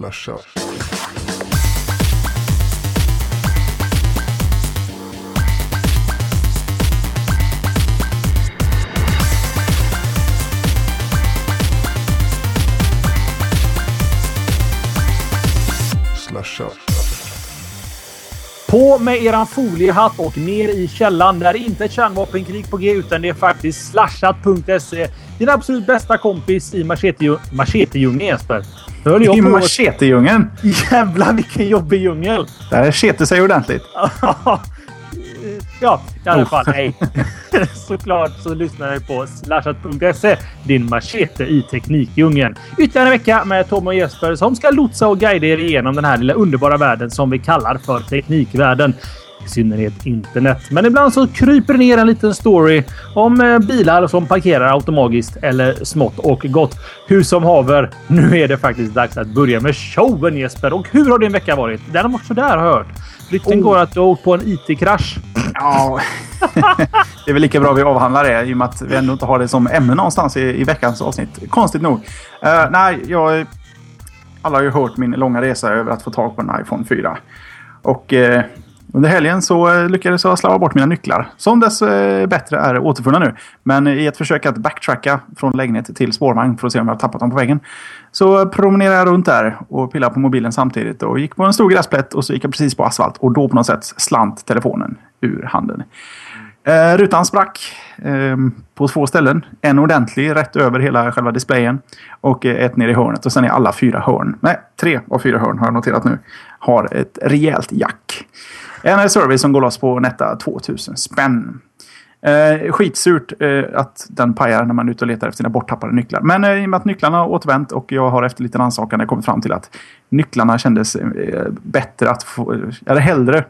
Slasha. På med eran foliehatt och ner i källan. Det är inte ett kärnvapenkrig på G utan det är faktiskt slashat.se. Din absolut bästa kompis i machete- machetedjungeln Jesper. Nu höll I jag på... machetedjungeln. Jävlar vilken jobbig djungel! Där sket sig ordentligt. ja, i alla Oh. fall. Nej. Såklart så lyssnar ni på slashat.se. Din machete i teknikdjungeln. Ytterligare en vecka med Tom och Jesper som ska lotsa och guida er igenom den här lilla underbara världen som vi kallar för teknikvärlden. I synnerhet internet. Men ibland så kryper ner en liten story om eh, bilar som parkerar automatiskt eller smått och gott. Hur som haver, nu är det faktiskt dags att börja med showen Jesper. Och hur har din vecka varit? Den har varit sådär har jag hört. Rykten går att du har åkt på en IT-krasch. Ja, det är väl lika bra vi avhandlar det i och med att vi ändå inte har det som ämne någonstans i, i veckans avsnitt. Konstigt nog. Eh, nej, jag... Alla har ju hört min långa resa över att få tag på en iPhone 4. Och eh, under helgen så eh, lyckades jag slarva bort mina nycklar. Som dess eh, bättre är återfunna nu. Men eh, i ett försök att backtracka från lägenhet till spårvagn för att se om jag har tappat dem på väggen. Så promenerade jag runt där och pillade på mobilen samtidigt. Och gick på en stor gräsplätt och så gick jag precis på asfalt. Och då på något sätt slant telefonen ur handen. Eh, rutan sprack eh, på två ställen. En ordentlig rätt över hela själva displayen. Och eh, ett nere i hörnet. Och sen är alla fyra hörn, nej tre av fyra hörn har jag noterat nu, har ett rejält jack. En service som går loss på netta 2000 spänn. Eh, skitsurt eh, att den pajar när man är ute och letar efter sina borttappade nycklar. Men eh, i och med att nycklarna har återvänt och jag har efter lite rannsakan kommit fram till att nycklarna kändes eh, bättre att få... Eh, jag hade hellre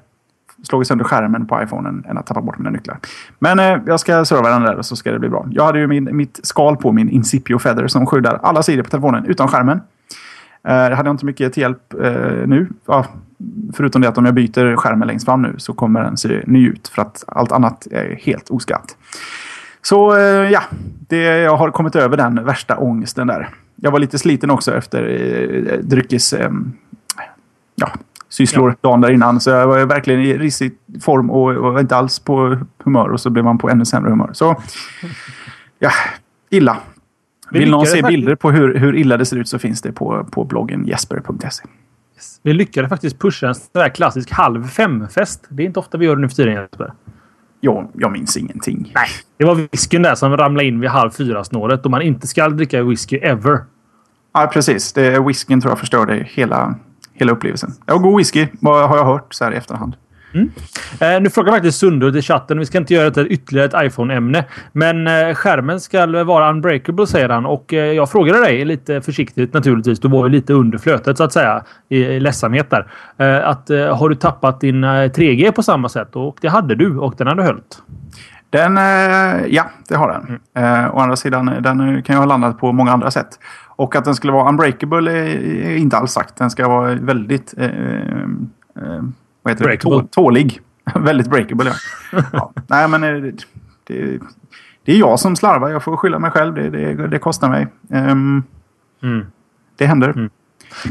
slagit sönder skärmen på iPhonen än att tappa bort mina nycklar. Men eh, jag ska serva den där och så ska det bli bra. Jag hade ju min, mitt skal på min Incipio Feather som skyddar alla sidor på telefonen utom skärmen. Eh, det hade jag inte mycket till hjälp eh, nu. Ja, förutom det att om jag byter skärmen längst fram nu så kommer den se ny ut. För att allt annat är helt oskatt. Så eh, ja, det, jag har kommit över den värsta ångesten där. Jag var lite sliten också efter eh, dryckes... Eh, ja, sysslor dagen där innan. Så jag var verkligen i risig form och, och var inte alls på humör. Och så blev man på ännu sämre humör. Så ja, illa. Vi Vill någon se bilder på hur, hur illa det ser ut så finns det på, på bloggen jesper.se. Vi lyckades faktiskt pusha en sån där klassisk halv fem-fest. Det är inte ofta vi gör det nu för tiden Jesper. Jo, jag minns ingenting. Nej, det var whiskyn där som ramlade in vid halv fyra-snåret och man inte ska dricka whisky ever. Ja, precis. Det, whiskyn tror jag förstörde hela, hela upplevelsen. Ja, god whisky har jag hört så här i efterhand. Eh, nu frågar faktiskt Sundhult i chatten. Vi ska inte göra det ytterligare ett iPhone-ämne. Men eh, skärmen ska vara unbreakable säger han. Och eh, jag frågade dig lite försiktigt naturligtvis. Du var ju lite under flötet så att säga. I, i ledsamhet där. Eh, att eh, har du tappat din eh, 3G på samma sätt? Och det hade du och den hade höljt. Den, eh, ja, det har den. Eh, å andra sidan, den kan ju ha landat på många andra sätt. Och att den skulle vara unbreakable är, är inte alls sagt. Den ska vara väldigt... Vad heter det? Breakable. Tå, tålig. väldigt breakable, ja. ja. Nej, men eh, det, det, det är jag som slarvar. Jag får skylla mig själv. Det, det, det kostar mig. Ehm, Mm. Det händer.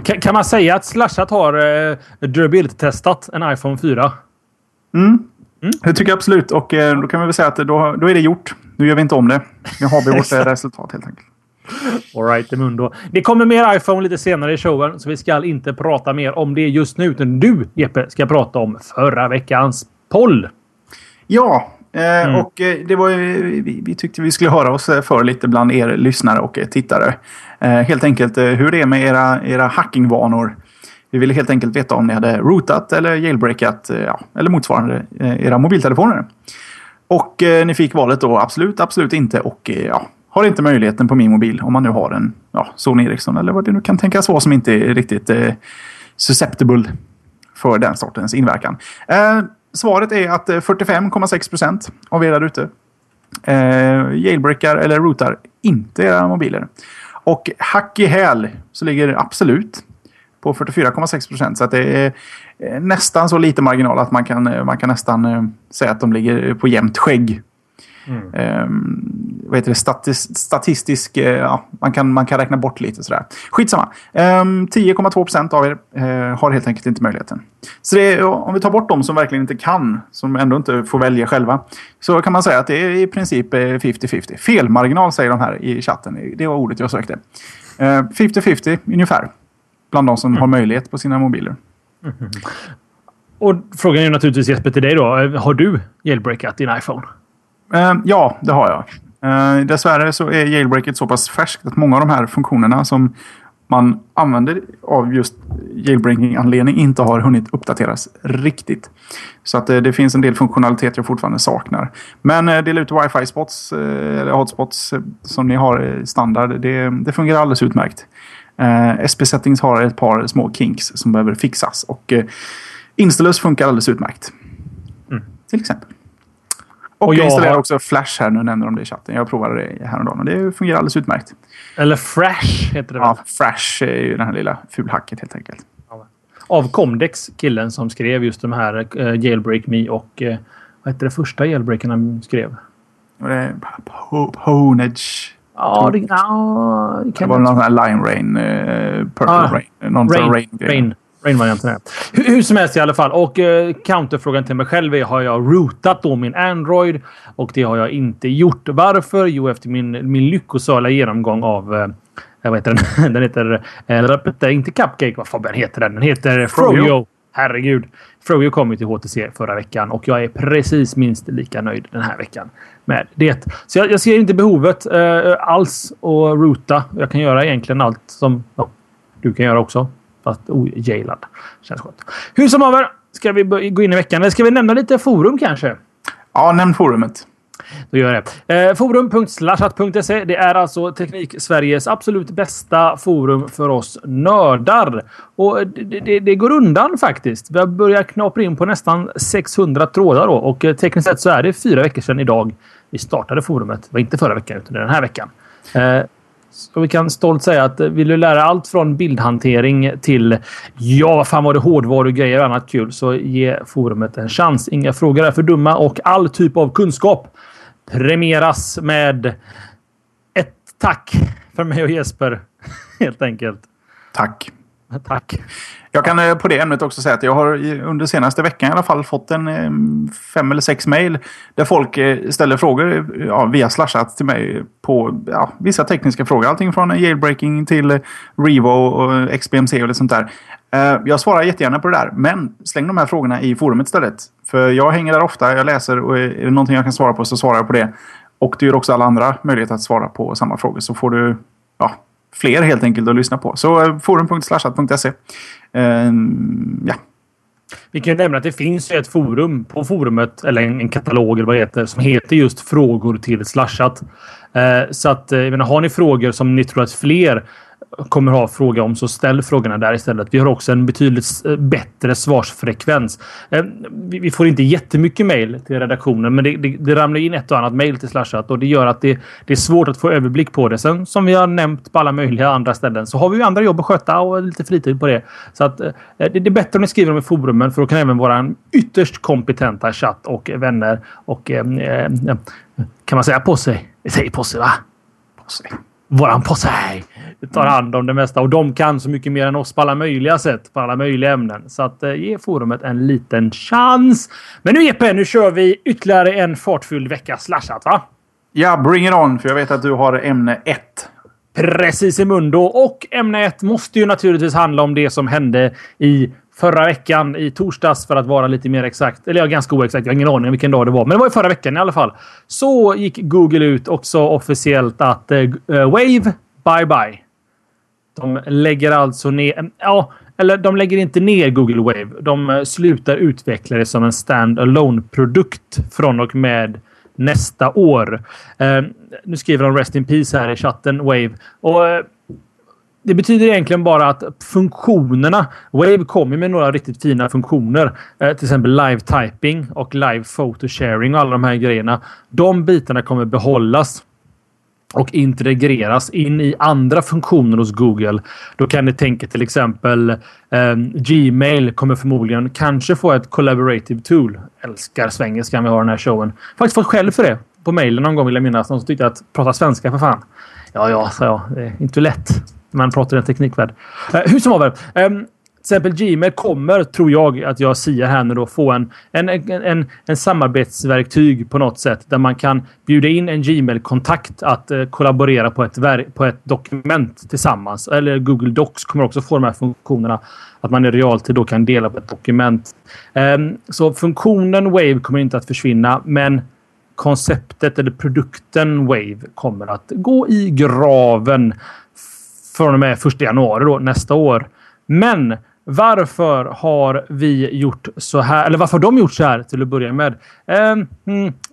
Kan, kan man säga att Slashat har eh, durability-testat en iPhone 4? Det tycker jag absolut. Och eh, då kan vi väl säga att då, då är det gjort. Nu gör vi inte om det. Nu har vi vårt eh, resultat helt enkelt. Alright, Mundo. Det kommer mer iPhone lite senare i showen, så vi ska inte prata mer om det just nu. Utan du, Jeppe, ska prata om förra veckans poll. Ja, eh, Mm. och eh, det var ju, vi, tyckte vi skulle höra oss eh, för lite bland er lyssnare och tittare. Helt enkelt hur det är med era, era hackingvanor. Vi ville helt enkelt veta om ni hade rootat eller jailbreakat ja, eller motsvarande era mobiltelefoner. Och ni fick valet då absolut, absolut inte och ja, har inte möjligheten på min mobil om man nu har en ja, Sony Ericsson eller vad det nu kan tänkas vara som inte är riktigt eh, susceptible för den sortens inverkan. Eh, svaret är att eh, 45,6 procent av era där ute eh, jailbreakar eller rootar inte era mobiler. Och hack i häl så ligger det absolut på 44,6 procent. Så att det är eh, nästan så lite marginal att man kan, eh, man kan nästan eh, säga att de ligger på jämnt skägg. Ehm, vad heter det, statis, statistisk... Eh, ja, man, kan, man kan räkna bort lite sådär. Skitsamma. Um, 10,2 procent av er uh, har helt enkelt inte möjligheten. Så det, om vi tar bort de som verkligen inte kan, som ändå inte får välja själva, så kan man säga att det är i princip 50-50. Felmarginal säger de här i chatten. Det var ordet jag sökte. 50-50 uh, ungefär. Bland de som mm. har möjlighet på sina mobiler. Mm. Och frågan är naturligtvis Jesper till dig då. Har du jailbreakat din iPhone? Uh, ja, det har jag. Uh, dessvärre så är jailbreaket så pass färskt att många av de här funktionerna som man använder av just jailbreaking-anledning inte har hunnit uppdateras riktigt. Så att det, eh, det, finns en del funktionalitet jag fortfarande saknar. Men eh, dela ut wifi-spots eh, eller hotspots eh, som ni har standard, det, det fungerar alldeles utmärkt. Eh, SP Settings har ett par små kinks som behöver fixas och eh, Instalus funkar alldeles utmärkt. Mm. Till exempel. Och, jag installerar har... också Flash här. Nu nämner de det i chatten. Jag provade det häromdagen och det fungerar alldeles utmärkt. Eller Fresh heter det Ja, Fresh är ju den här lilla fulhacket helt enkelt. Av Comdex, killen som skrev just de här uh, Jailbreak Me och uh, vad hette det första jailbreaken han skrev? Honage. Ja, det, det, det var någon sån här Lime Rain, uh, Purple ah, Rain. Någon rain, rain, rain. Rain-varianten är. Hur, hur, som helst i alla fall. Och uh, counterfrågan till mig själv är har jag rootat då min Android? Och det har jag inte gjort. Varför? Jo, efter min, min lyckosala genomgång av uh, vad heter den? den heter... Äh, inte Cupcake. Vad fan heter den? Den heter Froyo. Herregud. Froyo kom ju till HTC förra veckan och jag är precis minst lika nöjd den här veckan med det. Så jag, jag ser inte behovet uh, alls att roota. Jag kan göra egentligen allt som ja, du kan göra också. Fast ojailad. Känns skönt. Hur som haver. Ska vi gå in i veckan? Eller ska vi nämna lite forum kanske? Ja, nämn forumet. Då gör jag det. Eh, Forum.slashat.se. Det är alltså Teknik-Sveriges absolut bästa forum för oss nördar. Och det, det, det, går undan faktiskt. Vi har börjat knapra in på nästan 600 trådar då. och eh, tekniskt sett så är det fyra veckor sedan idag vi startade forumet. Det var inte förra veckan utan den här veckan. Eh, så vi kan stolt säga att vill du lära allt från bildhantering till ja, vad fan var det hårdvarugrejer och annat kul så ge forumet en chans. Inga frågor är för dumma och all typ av kunskap premieras med ett tack för mig och Jesper. Helt enkelt. Tack. Tack. Jag kan eh, på det ämnet också säga att jag har under senaste veckan i alla fall fått en eh, fem eller sex mejl där folk eh, ställer frågor ja, via slashat till mig på ja, vissa tekniska frågor. Allting från jailbreaking till Revo och XBMC och lite sånt där. Jag svarar jättegärna på det där, men släng de här frågorna i forumet istället. För jag hänger där ofta, jag läser och är det någonting jag kan svara på så svarar jag på det. Och det ger också alla andra möjlighet att svara på samma frågor. Så får du fler helt enkelt att lyssna på. Så eh, forum.slashat.se. Ehm, ja. Vi kan nämna att det finns ett forum på forumet, eller en, katalog eller vad det heter, som heter just frågor till slashat. Eh, så att, eh, jag menar, har ni frågor som ni tror att fler kommer ha fråga om så ställ frågorna där istället. Vi har också en betydligt eh, bättre svarsfrekvens. Eh, vi får inte jättemycket mejl till redaktionen, men det, det, det, ramlar in ett och annat mejl till Slashat och det gör att det, det, är svårt att få överblick på det. Sen som vi har nämnt på alla möjliga andra ställen så har vi ju andra jobb att sköta och lite fritid på det. Så att eh, det, är bättre om ni skriver dem i forumen för då kan även vara ytterst kompetenta chatt och vänner och eh, kan man säga på sig? Säg på sig va? På sig våran påse tar hand om det mesta och de kan så mycket mer än oss på alla möjliga sätt på alla möjliga ämnen. Så att eh, ge forumet en liten chans. Men nu Jeppe, nu kör vi ytterligare en fartfylld vecka slashat va? Ja, bring it on, för jag vet att du har ämne 1. Precis i mundo. Och ämne 1 måste ju naturligtvis handla om det som hände i förra veckan i torsdags för att vara lite mer exakt. Eller ja, ganska oexakt. Jag har ingen aning om vilken dag det var, men det var i förra veckan i alla fall. Så gick Google ut också officiellt att eh, eh, Wave, bye bye. De lägger alltså ner... Ja, eller de lägger inte ner Google Wave. De eh, slutar utveckla det som en stand-alone produkt från och med nästa år. Eh, nu skriver de Rest in Peace här i chatten, Wave. Och eh, det betyder egentligen bara att funktionerna... Wave kommer med några riktigt fina funktioner. Eh, till exempel live typing och live photo sharing och alla de här grejerna. De bitarna kommer behållas och integreras in i andra funktioner hos Google. Då kan ni tänka till exempel eh, Gmail kommer förmodligen kanske få ett collaborative tool. Älskar svengelskan vi har den här showen. Faktiskt fått skäll för det. på mejlen någon gång vill jag minnas. Någon som tyckte att prata svenska för fan. Ja, ja, sa jag. Det är inte lätt. Man pratar i en teknikvärld. Eh, hur som haver. Um, till exempel Gmail kommer, tror jag, att jag säger här nu då, få en, en, en, en samarbetsverktyg på något sätt där man kan bjuda in en Gmail-kontakt att eh, kollaborera på ett, på ett dokument tillsammans. Eller Google Docs kommer också få de här funktionerna. Att man i realtid då kan dela på ett dokument. Um, så funktionen Wave kommer inte att försvinna, men konceptet eller produkten Wave kommer att gå i graven från och med 1 januari då, nästa år. Men varför har vi gjort så här? Eller varför har de gjort så här till att börja med? Eh,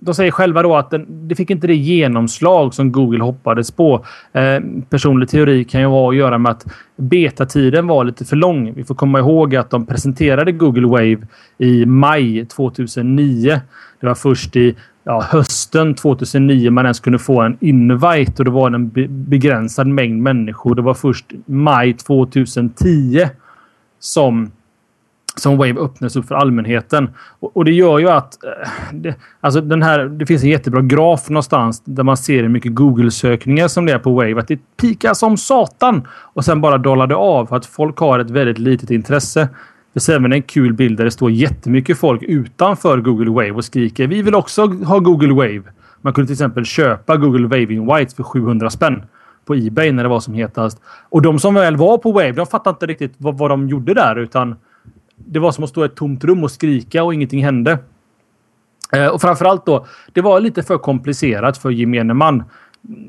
de säger själva då att den, det fick inte det genomslag som Google hoppades på. Eh, personlig teori kan ju ha att göra med att betatiden var lite för lång. Vi får komma ihåg att de presenterade Google Wave i maj 2009. Det var först i ja, hösten 2009 man ens kunde få en invite och det var en begränsad mängd människor. Det var först maj 2010 som som Wave öppnas upp för allmänheten. Och, och det gör ju att... Eh, det, alltså den här, det finns en jättebra graf någonstans där man ser hur mycket Google-sökningar som det är på Wave. Att det pikar som satan och sen bara dollar det av för att folk har ett väldigt litet intresse. Det ser även en kul bild där det står jättemycket folk utanför Google Wave och skriker vi vill också ha Google Wave. Man kunde till exempel köpa Google Waving Whites för 700 spänn på Ebay när det var som hetast. Och de som väl var på Wave, de fattade inte riktigt vad, vad de gjorde där utan det var som att stå i ett tomt rum och skrika och ingenting hände. Eh, och framförallt då, det var lite för komplicerat för gemene man.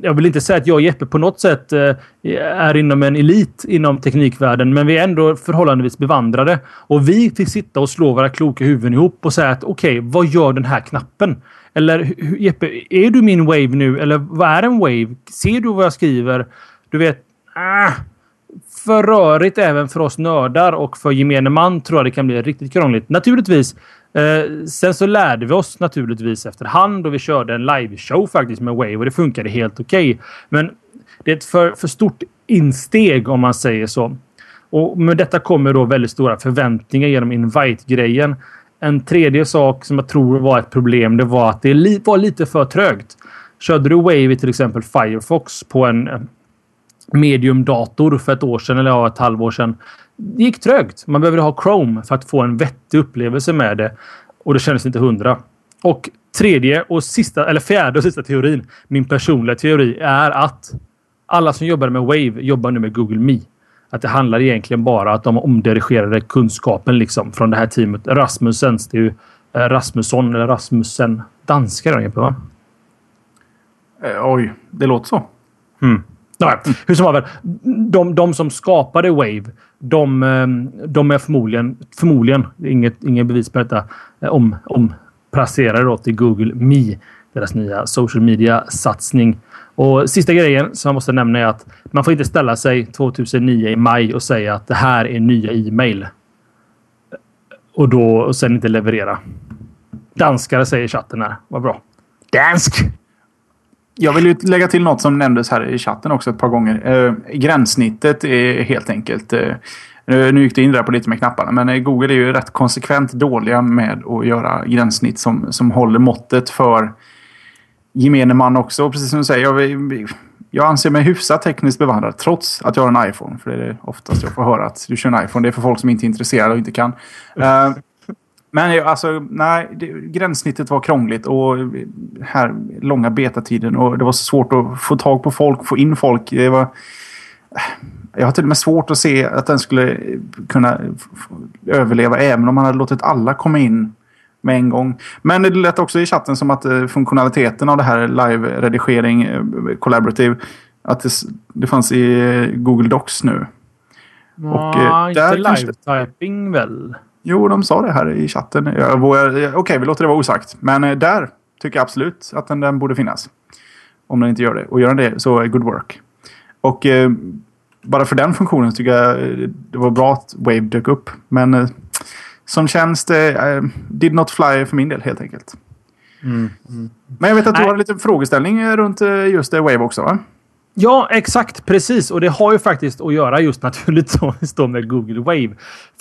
Jag vill inte säga att jag och Jeppe på något sätt eh, är inom en elit inom teknikvärlden, men vi är ändå förhållandevis bevandrade. Och vi fick sitta och slå våra kloka huvuden ihop och säga att okej, okay, vad gör den här knappen? Eller Jeppe, är du min wave nu? Eller vad är en wave? Ser du vad jag skriver? Du vet, ah, för rörigt även för oss nördar och för gemene man tror jag det kan bli riktigt krångligt. Naturligtvis. Eh, sen så lärde vi oss naturligtvis efterhand och vi körde en liveshow faktiskt med Wave och det funkade helt okej. Okay. Men det är ett för, för stort insteg om man säger så. Och med detta kommer då väldigt stora förväntningar genom invite-grejen. En tredje sak som jag tror var ett problem, det var att det var lite för trögt. Körde du Wave i till exempel Firefox på en eh, medium-dator för ett år sedan eller ja, ett halvår sedan. Det gick trögt. Man behövde ha Chrome för att få en vettig upplevelse med det. Och det kändes inte hundra. Och tredje och sista, eller fjärde och sista teorin, min personliga teori, är att alla som jobbar med Wave jobbar nu med Google Me. Att det handlar egentligen bara att de omdirigerade kunskapen liksom från det här teamet. Rasmussens, det är ju eh, Rasmusson eller Rasmussen. Danska då, va? Eh, oj, det låter så. Mm. Nej, hur som haver. De, de som skapade Wave, de, ehm, de är förmodligen, förmodligen, inget, inget bevis på detta, eh, om, om placerade då till Google Me, deras nya social media-satsning. Och sista grejen som jag måste nämna är att man får inte ställa sig 2009 i maj och säga att det här är nya e-mail. Och då och sen inte leverera. Danskare säger chatten här. Vad bra. Dansk! Jag vill ju lägga till något som nämndes här i chatten också ett par gånger. Eh, gränssnittet är helt enkelt... Eh, nu gick du in där på lite med knapparna, men eh, Google är ju rätt konsekvent dåliga med att göra gränssnitt som, som håller måttet för gemene man också. Och precis som du säger, jag, jag anser mig hyfsat tekniskt bevandrad trots att jag har en iPhone. För det är oftast jag får höra att du kör en iPhone. Det är för folk som inte är intresserade och inte kan. Uh, men alltså, nej, det, gränssnittet var krångligt och här långa betatiden och det var svårt att få tag på folk, få in folk. Det var, jag har till och med svårt att se att den skulle kunna överleva även om man hade låtit alla komma in med en gång. Men det lät också i chatten som att eh, funktionaliteten av det här live-redigering, eh, collaborative, att det, det fanns i eh, Google Docs nu. Ja, och, inte live-typing väl? Jo, de sa det här i chatten. Okej, okay, vi låter det vara osagt. Men där tycker jag absolut att den, den borde finnas. Om den inte gör det. Och gör den det så good work. Och eh, bara för den funktionen tycker jag det var bra att Wave dök upp. Men eh, som tjänst eh, did not fly för min del helt enkelt. Mm. Mm. Men jag vet att du Nej. har en liten frågeställning runt just Wave också va? Ja, exakt. Precis. Och det har ju faktiskt att göra just naturligtvis då med Google Wave.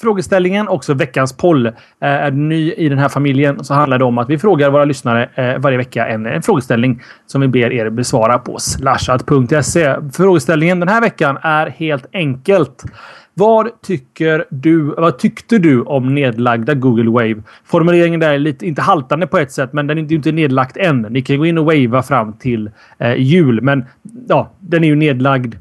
Frågeställningen, också veckans poll, Är är ny i den här familjen så handlar det om att vi frågar våra lyssnare eh, varje vecka en, en frågeställning som vi ber er besvara på slashat.se. Frågeställningen den här veckan är helt enkelt. Vad tycker du? Vad tyckte du om nedlagda Google Wave? Formuleringen där är lite, inte haltande på ett sätt, men den är inte nedlagt än. Ni kan gå in och wava fram till eh, jul, men ja, den är ju nedlagd.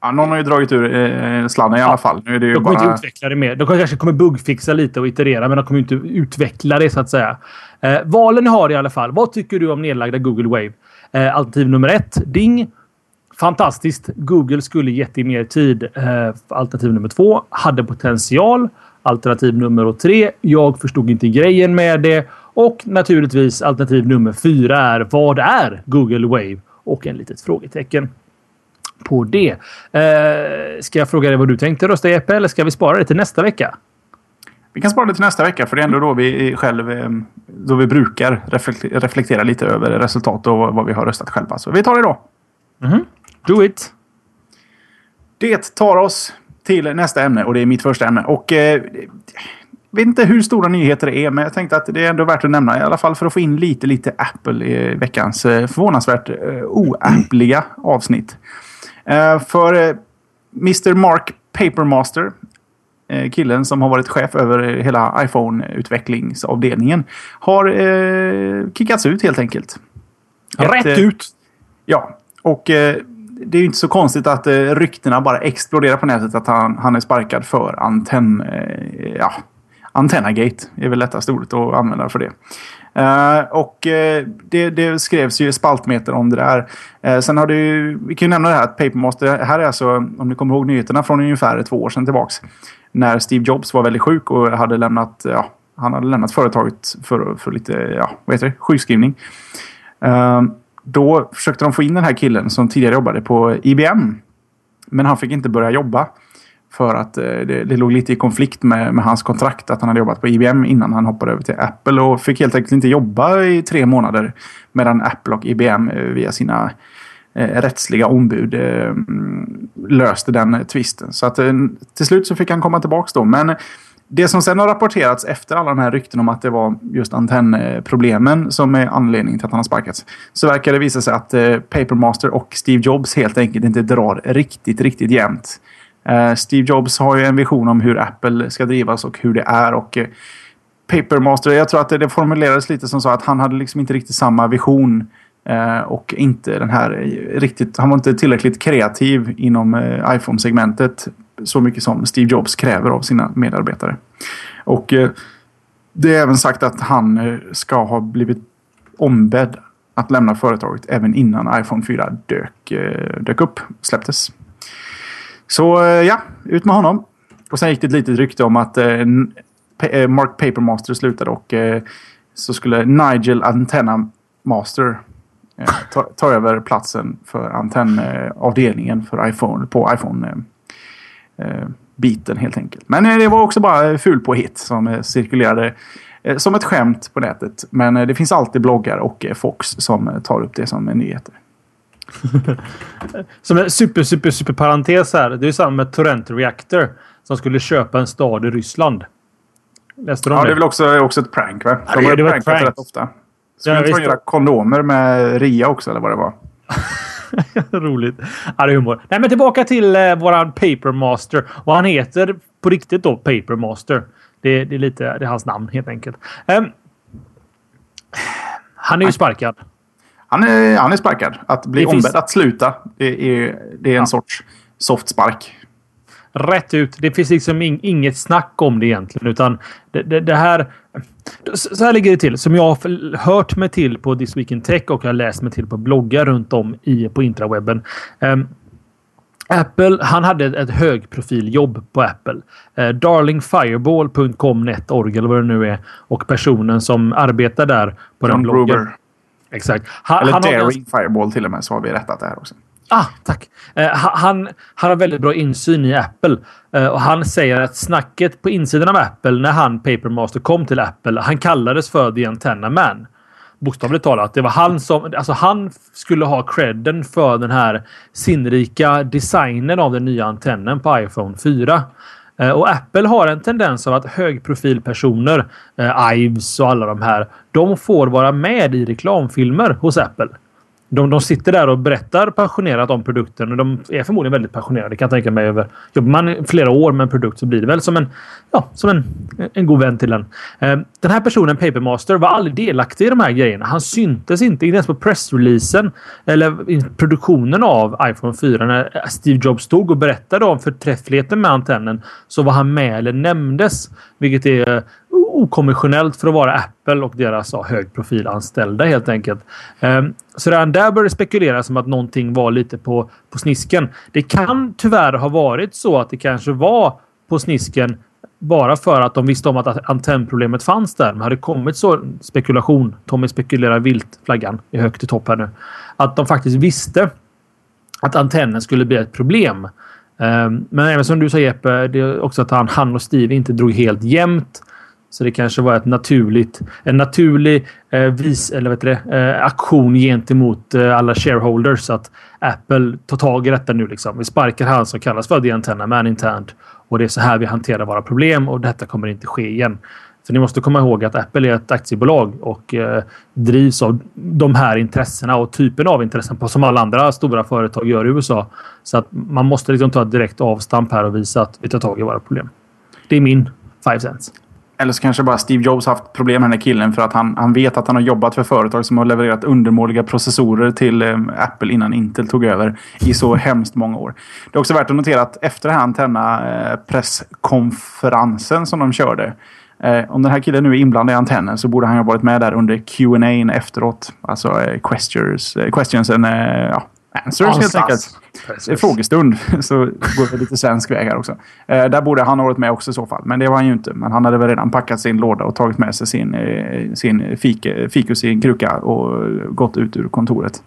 Ja, någon har ju dragit ur eh, sladden i alla fall. Nu är det ju de kommer bara... inte utveckla det mer. De kanske kommer bugfixa lite och iterera, men de kommer inte utveckla det så att säga. Eh, valen har i alla fall. Vad tycker du om nedlagda Google Wave? Eh, alternativ nummer ett, ding. Fantastiskt. Google skulle gett dig mer tid. Eh, alternativ nummer två. Hade potential. Alternativ nummer tre. Jag förstod inte grejen med det. Och naturligtvis alternativ nummer fyra är vad är Google Wave? Och en litet frågetecken på det. Eh, ska jag fråga dig vad du tänkte rösta Jeppe eller ska vi spara det till nästa vecka? Vi kan spara det till nästa vecka för det är ändå då vi själv eh, då vi brukar reflektera lite över resultat och vad vi har röstat själva. Så vi tar det då. Mm -hmm. Do it! Det tar oss till nästa ämne och det är mitt första ämne. Och eh, vet inte hur stora nyheter det är, men jag tänkte att det är ändå värt att nämna. I alla fall för att få in lite, lite Apple i veckans eh, förvånansvärt eh, oappliga avsnitt. Eh, för eh, Mr Mark Papermaster, eh, killen som har varit chef över hela iPhone-utvecklingsavdelningen, har eh, kickats ut helt enkelt. Rätt Ett, ut! Ja, och eh, det är ju inte så konstigt att eh, ryktena bara exploderar på nätet att han, han är sparkad för antenn... Eh, ja, Antennagate är väl lättast ordet att använda för det. Uh, och uh, det, det, skrevs ju spaltmeter om det där. Uh, sen har det ju, vi kan ju nämna det här att Papermaster, här är alltså, om ni kommer ihåg nyheterna från ungefär två år sedan tillbaks. När Steve Jobs var väldigt sjuk och hade lämnat, ja, han hade lämnat företaget för, för lite, ja, vad heter det, sjukskrivning. Då försökte de få in den här killen som tidigare jobbade på IBM. Men han fick inte börja jobba. För att eh, det, det låg lite i konflikt med, med, hans kontrakt att han hade jobbat på IBM innan han hoppade över till Apple. Och fick helt enkelt inte jobba i tre månader. Medan Apple och IBM eh, via sina eh, rättsliga ombud eh, mm, löste den tvisten. Så att eh, till slut så fick han komma tillbaka då. Men det som sen har rapporterats efter alla de här rykten om att det var just antennproblemen som är anledningen till att han har sparkats. Så verkar det visa sig att eh, Papermaster och Steve Jobs helt enkelt inte drar riktigt, riktigt jämnt. Eh, Steve Jobs har ju en vision om hur Apple ska drivas och hur det är. och eh, Papermaster, jag tror att det, formulerades lite som så att han hade liksom inte riktigt samma vision och inte den här riktigt, han var inte tillräckligt kreativ inom iPhone-segmentet så mycket som Steve Jobs kräver av sina medarbetare. Och eh, det är även sagt att han eh, ska ha blivit ombedd att lämna företaget även innan iPhone 4 dök, eh, dök upp, släpptes. Så ja, ut med honom. Och sen gick det ett litet rykte om att Mark Papermaster slutade och så skulle Nigel Antenna Master ta, ta över platsen för antennavdelningen för iPhone på iPhone biten helt enkelt. Men eh, det var också bara ful på hit som eh, cirkulerade eh, som ett skämt på nätet. Men det finns alltid bloggar och Fox som tar upp det som nyheter. som en super, super, super parentes här. Det är samma med Torrent Reactor som skulle köpa en stad i Ryssland. Läste du om ja, det? är väl också, också ett prank va? De ja, det, det var ett prank. rätt ofta. Skulle ja, inte göra kondomer med Ria också eller vad det var? Roligt. Ja, det är humor. Nej, men tillbaka till eh, våran Papermaster. Och han heter på riktigt då Papermaster. Det, det är lite det är hans namn helt enkelt. Um, han är ju sparkad. Han är, han är sparkad. Att bli ombedd finns... att sluta, det är, det är en ja. sorts soft spark rätt ut. Det finns liksom inget snack om det egentligen, utan det, det, det, här. Så här ligger det till. Som jag har hört mig till på This Week in Tech och jag har läst mig till på bloggar runt om i, på intrawebben. Um, Apple, han hade ett högprofiljobb på Apple. Eh, darlingfireball.com netorg eller vad det nu är. Och personen som arbetar där på John den bloggen. Gruber. Exakt. Han, eller han Daring har... Fireball till och med så har vi rättat det här också. Ah, tack. Eh, han, han har väldigt bra insyn i Apple. Eh, och Han säger att snacket på insidan av Apple när han, Papermaster, kom till Apple, han kallades för The Antenna Man. Bokstavligt talat. Det var han som... Alltså han skulle ha credden för den här sinnrika designen av den nya antennen på iPhone 4. Eh, och Apple har en tendens av att högprofilpersoner, eh, Ives och alla de här, de får vara med i reklamfilmer hos Apple. De, de sitter där och berättar passionerat om produkten och de är förmodligen väldigt passionerade. Kan jag tänka mig. Över, jobbar man flera år med en produkt så blir det väl som en, ja, som en, en god vän till den. Eh, den här personen, Papermaster, var aldrig delaktig i de här grejerna. Han syntes inte, inte ens på pressreleasen eller i produktionen av iPhone 4. När Steve Jobs stod och berättade om förträffligheten med antennen så var han med eller nämndes. Vilket är okonventionellt för att vara Apple och deras ja, högprofilanställda helt enkelt. Um, så redan där började det spekuleras om att någonting var lite på, på snisken. Det kan tyvärr ha varit så att det kanske var på snisken bara för att de visste om att antennproblemet fanns där. Men hade kommit så spekulation. Tommy spekulerar vilt flaggan är högt i topp här nu. Att de faktiskt visste att antennen skulle bli ett problem. Um, men även som du sa Jeppe, det är också att han, han och Steve inte drog helt jämnt. Så det kanske var ett naturligt, en naturlig eh, vis, eller vet det, eh, aktion gentemot eh, alla shareholders. Att Apple tar tag i detta nu. Liksom. Vi sparkar han som kallas för The Antenna Man internt. Och det är så här vi hanterar våra problem och detta kommer inte ske igen. För ni måste komma ihåg att Apple är ett aktiebolag och eh, drivs av de här intressena och typen av intressen på som alla andra stora företag gör i USA. Så att man måste liksom ta ett direkt avstamp här och visa att vi tar tag i våra problem. Det är min five cents. Eller så kanske bara Steve Jobs haft problem med den här killen för att han, han vet att han har jobbat för företag som har levererat undermåliga processorer till eh, Apple innan Intel tog över i så hemskt många år. Det är också värt att notera att efter den här antenna eh, presskonferensen som de körde eh, om den här killen nu är inblandad i antennen så borde han ha varit med där under Q&A efteråt. Alltså eh, questions, eh, questions and, eh, ja, Answers helt enkelt. Precis. Frågestund. Så går det lite svensk väg här också. Eh, där borde han ha varit med också i så fall. Men det var han ju inte. Men han hade väl redan packat sin låda och tagit med sig sin, eh, sin fik, fikus i en kruka och gått ut ur kontoret.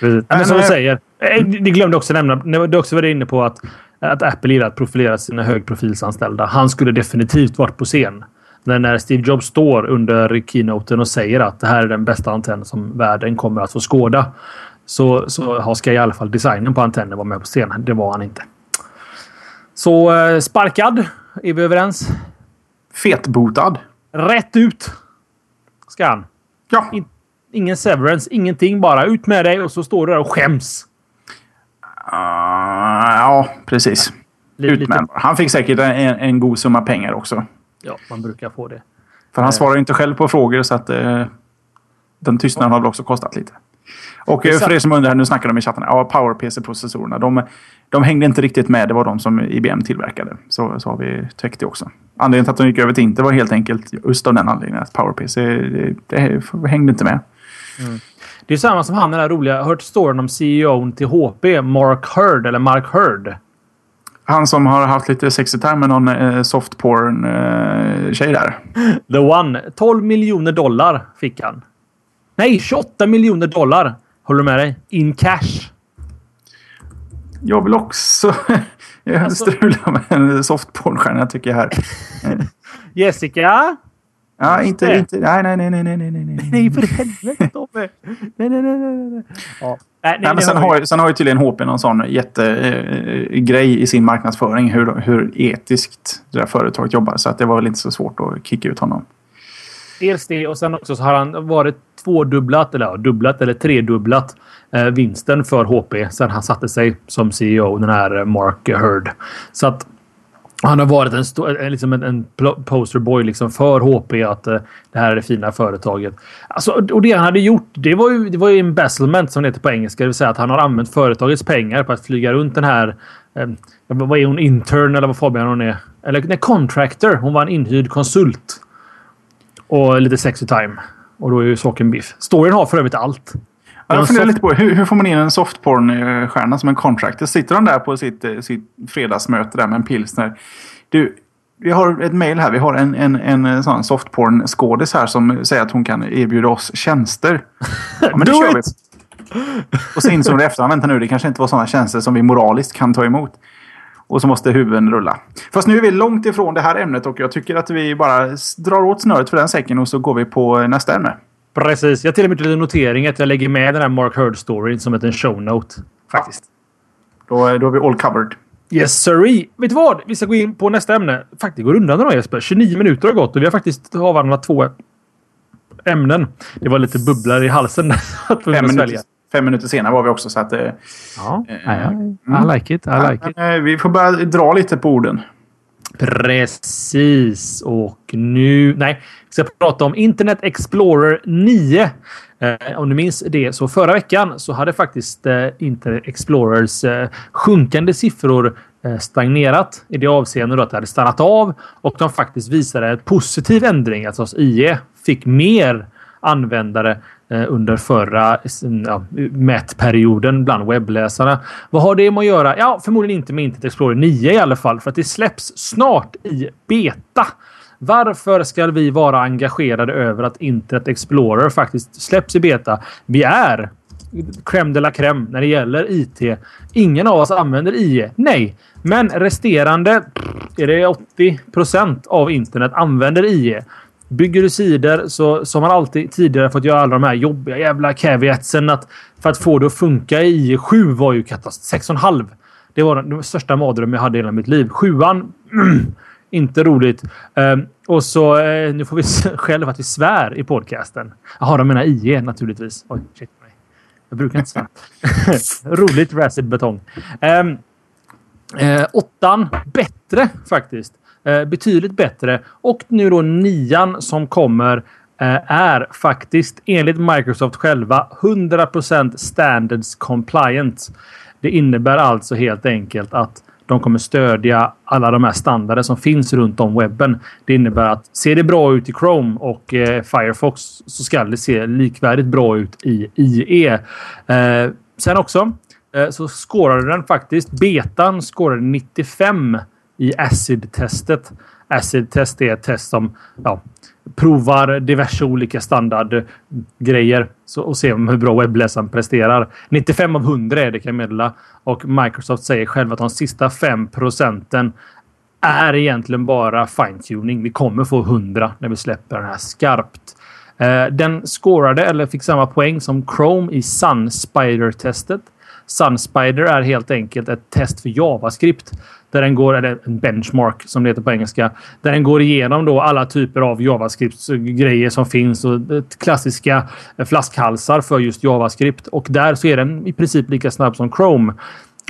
Precis. Men, som du säger. Eh, det glömde också nämna. Du också var inne på att, att Apple gillar att profilera sina högprofilsanställda. Han skulle definitivt varit på scen. Men när Steve Jobs står under keynoten och säger att det här är den bästa antenn som världen kommer att få skåda så, så ska i alla fall designen på antennen vara med på scenen. Det var han inte. Så eh, sparkad. Är vi överens? Fetbotad. Rätt ut. Ska han. Ja. In, ingen severance, ingenting. Bara ut med dig och så står du där och skäms. Uh, ja, precis. Lite, ut med Han fick säkert en, en god summa pengar också. Ja, man brukar få det. För han uh, svarar inte själv på frågor så att uh, den tystnaden har väl också kostat lite. Och eh, för er som undrar, nu snackar de i chatten. Ja, PowerPC-processorerna. De, de hängde inte riktigt med. Det var de som IBM tillverkade. Så, så har vi täckt det också. Anledningen till att de gick över till Intel var helt enkelt just av den anledningen. Att PowerPC det, det hängde inte med. Mm. Det är samma som han den där roliga. Jag har hört storyn om CEO till HP. Mark Hurd. Eller Mark Hurd. Han som har haft lite sexy time med någon eh, softporn eh, där. The one. 12 miljoner dollar fick han. Nej, 28 miljoner dollar. Håller du med dig? In cash. Jag vill också alltså... strula med en softpornstjärna tycker jag här. Jessica? Ja, inte, inte... Nej, nej, nej, nej, nej, nej, nej. Nej, för helvete Tobbe. Nej, nej, nej, nej. Ja. Nej, nej, men sen, har, sen har ju tydligen HP någon sån jättegrej äh, i sin marknadsföring hur, hur etiskt det där företaget jobbar. Så att det var väl inte så svårt att kicka ut honom. Dels det och sen också så har han varit tvådubblat eller ja, dubblat eller tredubblat eh, vinsten för HP sen han satte sig som CEO, den här Mark Heard Så att han har varit en, stor, eh, liksom en, en posterboy liksom för HP att eh, det här är det fina företaget. Alltså, och det han hade gjort, det var ju, det var ju embezzlement som det heter på engelska. Det vill säga att han har använt företagets pengar på att flyga runt den här... eh, vad är hon? Intern eller vad Fabian hon är? Eller nej, contractor. Hon var en inhyrd konsult. Och lite sexy time. Och då är ju saken biff. Storyn har för övrigt allt. Ja, jag funderar lite på hur, hur får man in en softporn-stjärna som en contractor? Sitter han där på sitt, eh, sitt fredagsmöte där med en pilsner? Du, vi har ett mail här. Vi har en, en, en sån softporn-skådis här som säger att hon kan erbjuda oss tjänster. Ja, men det kör vi. Och så insåg vi efterhand, vänta nu, det kanske inte var sådana tjänster som vi moraliskt kan ta emot. Och så måste huvuden rulla. Fast nu är vi långt ifrån det här ämnet och jag tycker att vi bara drar åt snöret för den säcken och så går vi på nästa ämne. Precis. Jag har till och med lite notering att jag lägger med den här Mark Heard-storyn som en show note. Faktiskt. Då, då är vi all covered. Yes sirree. Vet du vad? Vi ska gå in på nästa ämne. Faktiskt går undan då Jesper. 29 minuter har gått och vi har faktiskt avhandlat två ämnen. Det var lite bubblor i halsen. fem, minuter, fem minuter senare var vi också så att... Eh, ja, äh, I like it. I like it. Eh, vi får börja dra lite på orden. Precis. Och nu... Nej, vi ska prata om Internet Explorer 9. Eh, om du minns det så förra veckan så hade faktiskt eh, Internet Explorers eh, sjunkande siffror eh, stagnerat i det avseendet att det hade stannat av och de faktiskt visade en positiv ändring. Alltså IE fick mer användare eh, Eh, under förra ja, mätperioden bland webbläsarna. Vad har det med att göra? Ja, förmodligen inte med Internet Explorer 9 i alla fall, för att det släpps snart i beta. Varför ska vi vara engagerade över att Internet Explorer faktiskt släpps i beta? Vi är crème de la crème när det gäller IT. Ingen av oss använder IE. Nej, men resterande är det 80% av internet använder IE. Bygger du sidor så så har man alltid tidigare fått göra alla de här jobbiga jävla caveatsen att för att få det att funka i 7 var ju katastrof. 6,5. Det var den, den största mardrömmen jag hade i hela mitt liv. Sjuan. inte roligt. Um, och så uh, nu får vi själv att vi svär i podcasten. Jaha, de menar IE naturligtvis. Oj, shit. Nej. Jag brukar inte svära. roligt Racid Betong. Um, uh, åttan, bättre faktiskt. Eh, betydligt bättre. Och nu då nian som kommer eh, är faktiskt enligt Microsoft själva 100% standards compliant. Det innebär alltså helt enkelt att de kommer stödja alla de här standarder som finns runt om webben. Det innebär att ser det bra ut i Chrome och eh, Firefox så ska det se likvärdigt bra ut i IE. Eh, sen också eh, så skårade den faktiskt. Betan skårade 95 i ACID-testet. ACID-test är ett test som ja, provar diverse olika standardgrejer och ser hur bra webbläsaren presterar. 95 av 100 är det kan jag meddela. Och Microsoft säger själva att de sista 5 procenten är egentligen bara fine-tuning. Vi kommer få 100 när vi släpper den här skarpt. Eh, den scorade eller fick samma poäng som Chrome i Sun Spider-testet. Sunspider är helt enkelt ett test för JavaScript. Där den går, eller en benchmark som det heter på engelska. Där den går igenom då alla typer av JavaScript-grejer som finns och klassiska flaskhalsar för just JavaScript. Och där så är den i princip lika snabb som Chrome.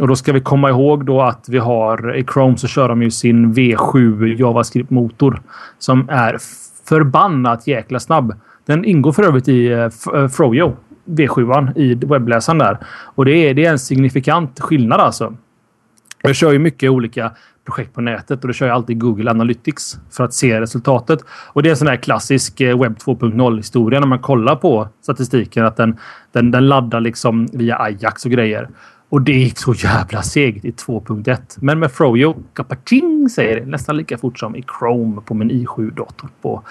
Och då ska vi komma ihåg då att vi har i Chrome så kör de ju sin V7 JavaScript-motor som är förbannat jäkla snabb. Den ingår för övrigt i eh, eh, Froyo V7 i webbläsaren där. Och det är, det är en signifikant skillnad alltså. Jag kör ju mycket olika projekt på nätet och då kör jag alltid Google Analytics för att se resultatet. Och det är en sån här klassisk eh, webb 2.0 historia när man kollar på statistiken att den, den, den laddar liksom via Ajax och grejer. Och det gick så jävla segt i 2.1. Men med Frojo, kapating säger det nästan lika fort som i Chrome på min i7-dator på,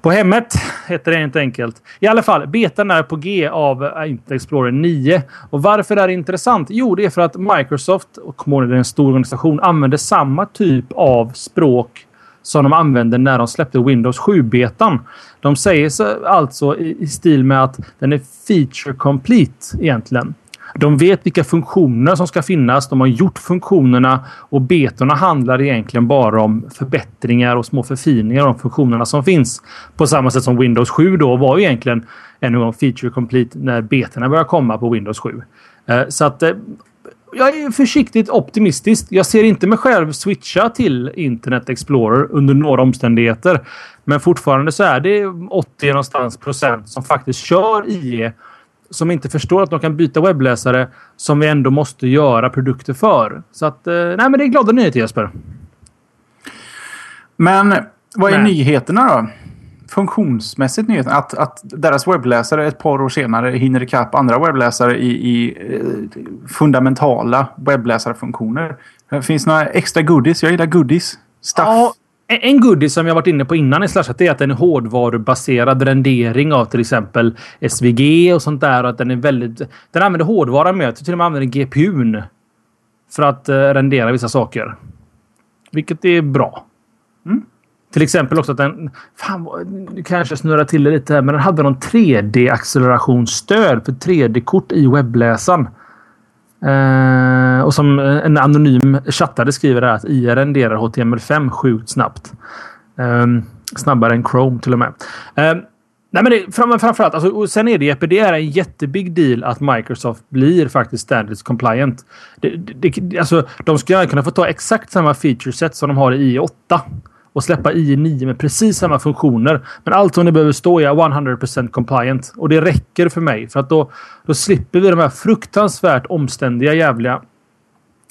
på hemmet. Heter det helt enkelt. I alla fall, betan är på G av äh, Internet Explorer 9. Och varför är det intressant? Jo, det är för att Microsoft, och kommer det är en stor organisation, använder samma typ av språk som de använde när de släppte Windows 7-betan. De säger alltså i, i stil med att den är feature complete egentligen. De vet vilka funktioner som ska finnas. De har gjort funktionerna och betorna handlar egentligen bara om förbättringar och små förfiningar av de funktionerna som finns. På samma sätt som Windows 7 då var egentligen en gång feature complete när betorna började komma på Windows 7. Eh, så att eh, jag är försiktigt optimistisk. Jag ser inte mig själv switcha till Internet Explorer under några omständigheter. Men fortfarande så är det 80 någonstans procent som faktiskt kör IE som inte förstår att de kan byta webbläsare som vi ändå måste göra produkter för. Så att, eh, nej men det är glada nyheter Jesper. Men vad är men. nyheterna då? Funktionsmässigt nyheterna? Att, att deras webbläsare ett par år senare hinner ikapp andra webbläsare i, i eh, fundamentala webbläsarfunktioner. Finns det några extra goodies? Jag gillar goodies. Stuff. Ja, en goodie som jag varit inne på innan i Slashat är att den är hårdvarubaserad rendering av till exempel SVG och sånt där. Och att den är väldigt... Den använder hårdvara med. Jag till och med använder GPUn för att uh, rendera vissa saker. Vilket är bra. Mm. Till exempel också att den... Fan, nu kanske snurrar till det lite här, men den hade någon 3D-accelerationsstöd för 3D-kort i webbläsaren. Eh, och som eh, en anonym chattare skriver här att IR renderar HTML5 sjukt snabbt. Eh, snabbare än Chrome till och med. Eh, Nej, men det, fram, framförallt, alltså, och sen är det Jeppe, det är en jättebig deal att Microsoft blir faktiskt standards compliant. Det, det, alltså, de skulle kunna få ta exakt samma feature set som de har i i8 och släppa IE9 med precis samma funktioner. Men allt som det behöver stå är 100% compliant och det räcker för mig för att då, då slipper vi de här fruktansvärt omständiga jävliga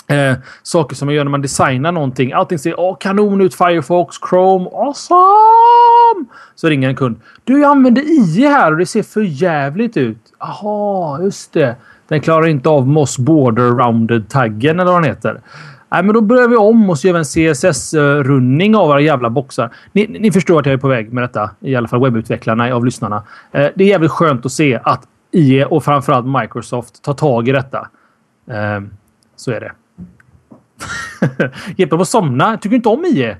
Eh, saker som man gör när man designar någonting. Allting ser oh, kanon ut. Firefox, Chrome. Awesome! Så ringer en kund. Du, jag använder IE här och det ser för jävligt ut. Jaha, just det. Den klarar inte av Moss Border Rounded-taggen eller vad den heter. Nej, men då börjar vi om och så gör vi en CSS-running av våra jävla boxar. Ni, ni, förstår att jag är på väg med detta. I alla fall webbutvecklarna av lyssnarna. Eh, det är jävligt skönt att se att IE och framförallt Microsoft tar tag i detta. Eh, så är det. Jeppe på somna. Tycker inte om IE?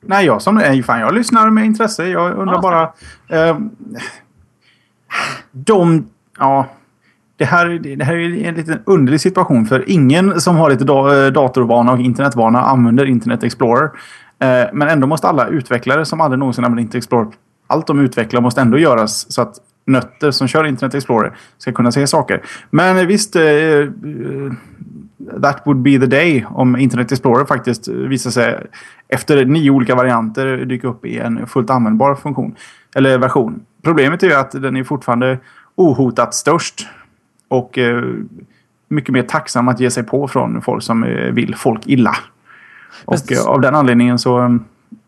Nej, jag som är fan, jag lyssnar med intresse. Jag undrar ah, bara... Eh, de... Ja. Det här, det här är en liten underlig situation för ingen som har lite datorvana och internetvana använder Internet Explorer. Eh, men ändå måste alla utvecklare som aldrig någonsin använder Internet Explorer allt de utvecklar måste ändå göras så att nötter som kör Internet Explorer ska kunna se saker. Men eh, visst, eh, that would be the day om Internet Explorer faktiskt visar sig efter nio olika varianter dyka upp i en fullt användbar funktion. Eller version. Problemet är ju att den är fortfarande ohotat störst. Och eh, mycket mer tacksam att ge sig på från folk som eh, vill folk illa. Och eh, av den anledningen så...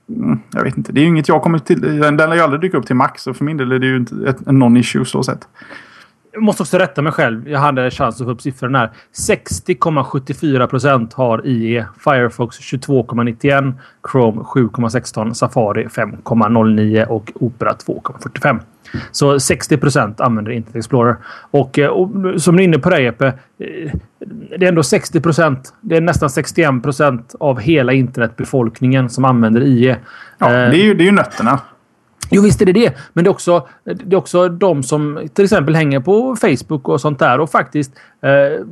Mm, jag vet inte. Det är ju inget jag kommer till. Den lär ju aldrig dyka upp till Max. Så för min del är det ju inte ett, non-issue så sett. Jag måste också rätta mig själv. Jag hade chans att få upp siffrorna här. 60,74 procent har IE. Firefox 22,91. Chrome 7,16. Safari 5,09 och Opera 2,45. Så 60 procent använder Internet Explorer. Och, eh, och, som du är inne på det Jeppe. Eh, det är ändå 60 procent. Det är nästan 61 procent av hela internetbefolkningen som använder IE. Ja, det är ju, det är ju nötterna. Jo, visst är det det. Men det är också, det är också de som till exempel hänger på Facebook och sånt där och faktiskt... Eh,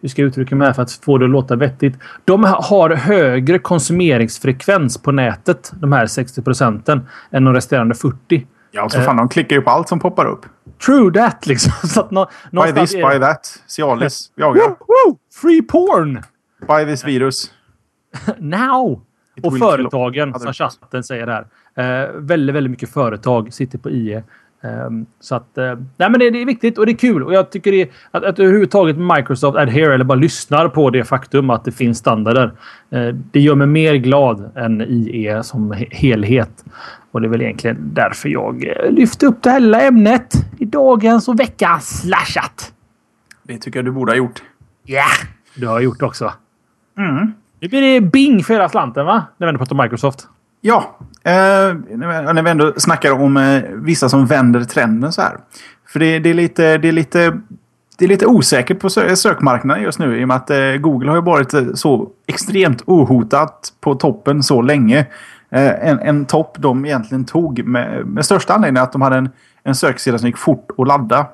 hur ska jag uttrycka mig för att få det att låta vettigt? De har högre konsumeringsfrekvens på nätet, de här 60 procenten, än de resterande 40. Ja, så fan, de klickar ju på allt som poppar upp. True that liksom. Så att nå, buy this, är... buy that. Cialis. Jagar. Woo, woo! Free porn! Buy this virus. Now! It och företagen, som chatten säger här. Eh, väldigt, väldigt mycket företag sitter på IE. Eh, så att, eh, nej men det, det, är viktigt och det är kul. Och jag tycker det, att, att överhuvudtaget Microsoft adhere eller bara lyssnar på det faktum att det finns standarder. Eh, det gör mig mer glad än IE som helhet. Och det är väl egentligen därför jag eh, lyfter upp det lilla ämnet i dagens och veckans slashat. Det tycker jag du borde ha gjort. Ja, yeah, du har gjort också. Mm. Nu blir det Bing för hela slanten va? När vi pratar Microsoft. Ja, eh, när vi ändå snackar om eh, vissa som vänder trenden så här. För det, det, är lite, det, är lite, det är lite osäkert på sökmarknaden just nu i och med att eh, Google har ju varit eh, så extremt ohotat på toppen så länge. Eh, en, en topp de egentligen tog med, med största anledning att de hade en, en söksida som gick fort att ladda.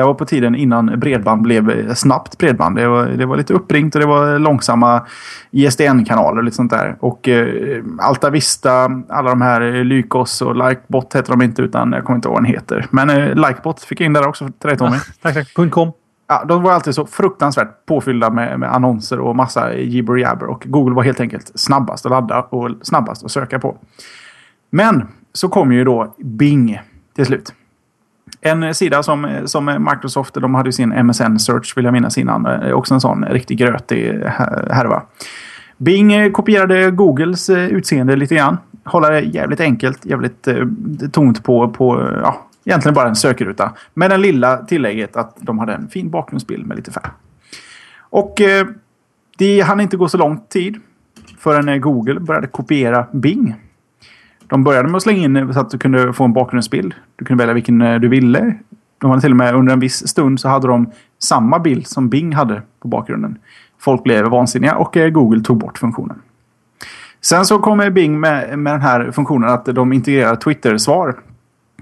Det var på tiden innan bredband blev snabbt bredband. Det var, det var lite uppringt och det var långsamma ISDN-kanaler och lite sånt där. Och eh, Alta Vista, alla de här Lykos och Likebot heter de inte utan jag kommer inte ihåg vad den heter. Men eh, Likebot fick jag in där också till dig Tommy. tack, tack. .com. Ja, de var alltid så fruktansvärt påfyllda med, med annonser och massa jibber jabber. Och Google var helt enkelt snabbast att ladda och snabbast att söka på. Men så kom ju då Bing till slut. En sida som, som Microsoft, de hade ju sin MSN Search vill jag minnas innan. Också en sån riktig grötig härva. Bing kopierade Googles eh, utseende lite grann. Hålla det jävligt enkelt, jävligt eh, på, på ja, egentligen bara en sökruta. Med det lilla tillägget att de hade en fin bakgrundsbild med lite färg. Och eh, det hann inte gå så lång tid förrän eh, Google började kopiera Bing. De började med att slänga in så att du kunde få en bakgrundsbild. Du kunde välja vilken eh, du ville. De hade till och med under en viss stund så hade de samma bild som Bing hade på bakgrunden. Folk blev vansinniga och eh, Google tog bort funktionen. Sen så kommer Bing med, med den här funktionen att de integrerar Twitter-svar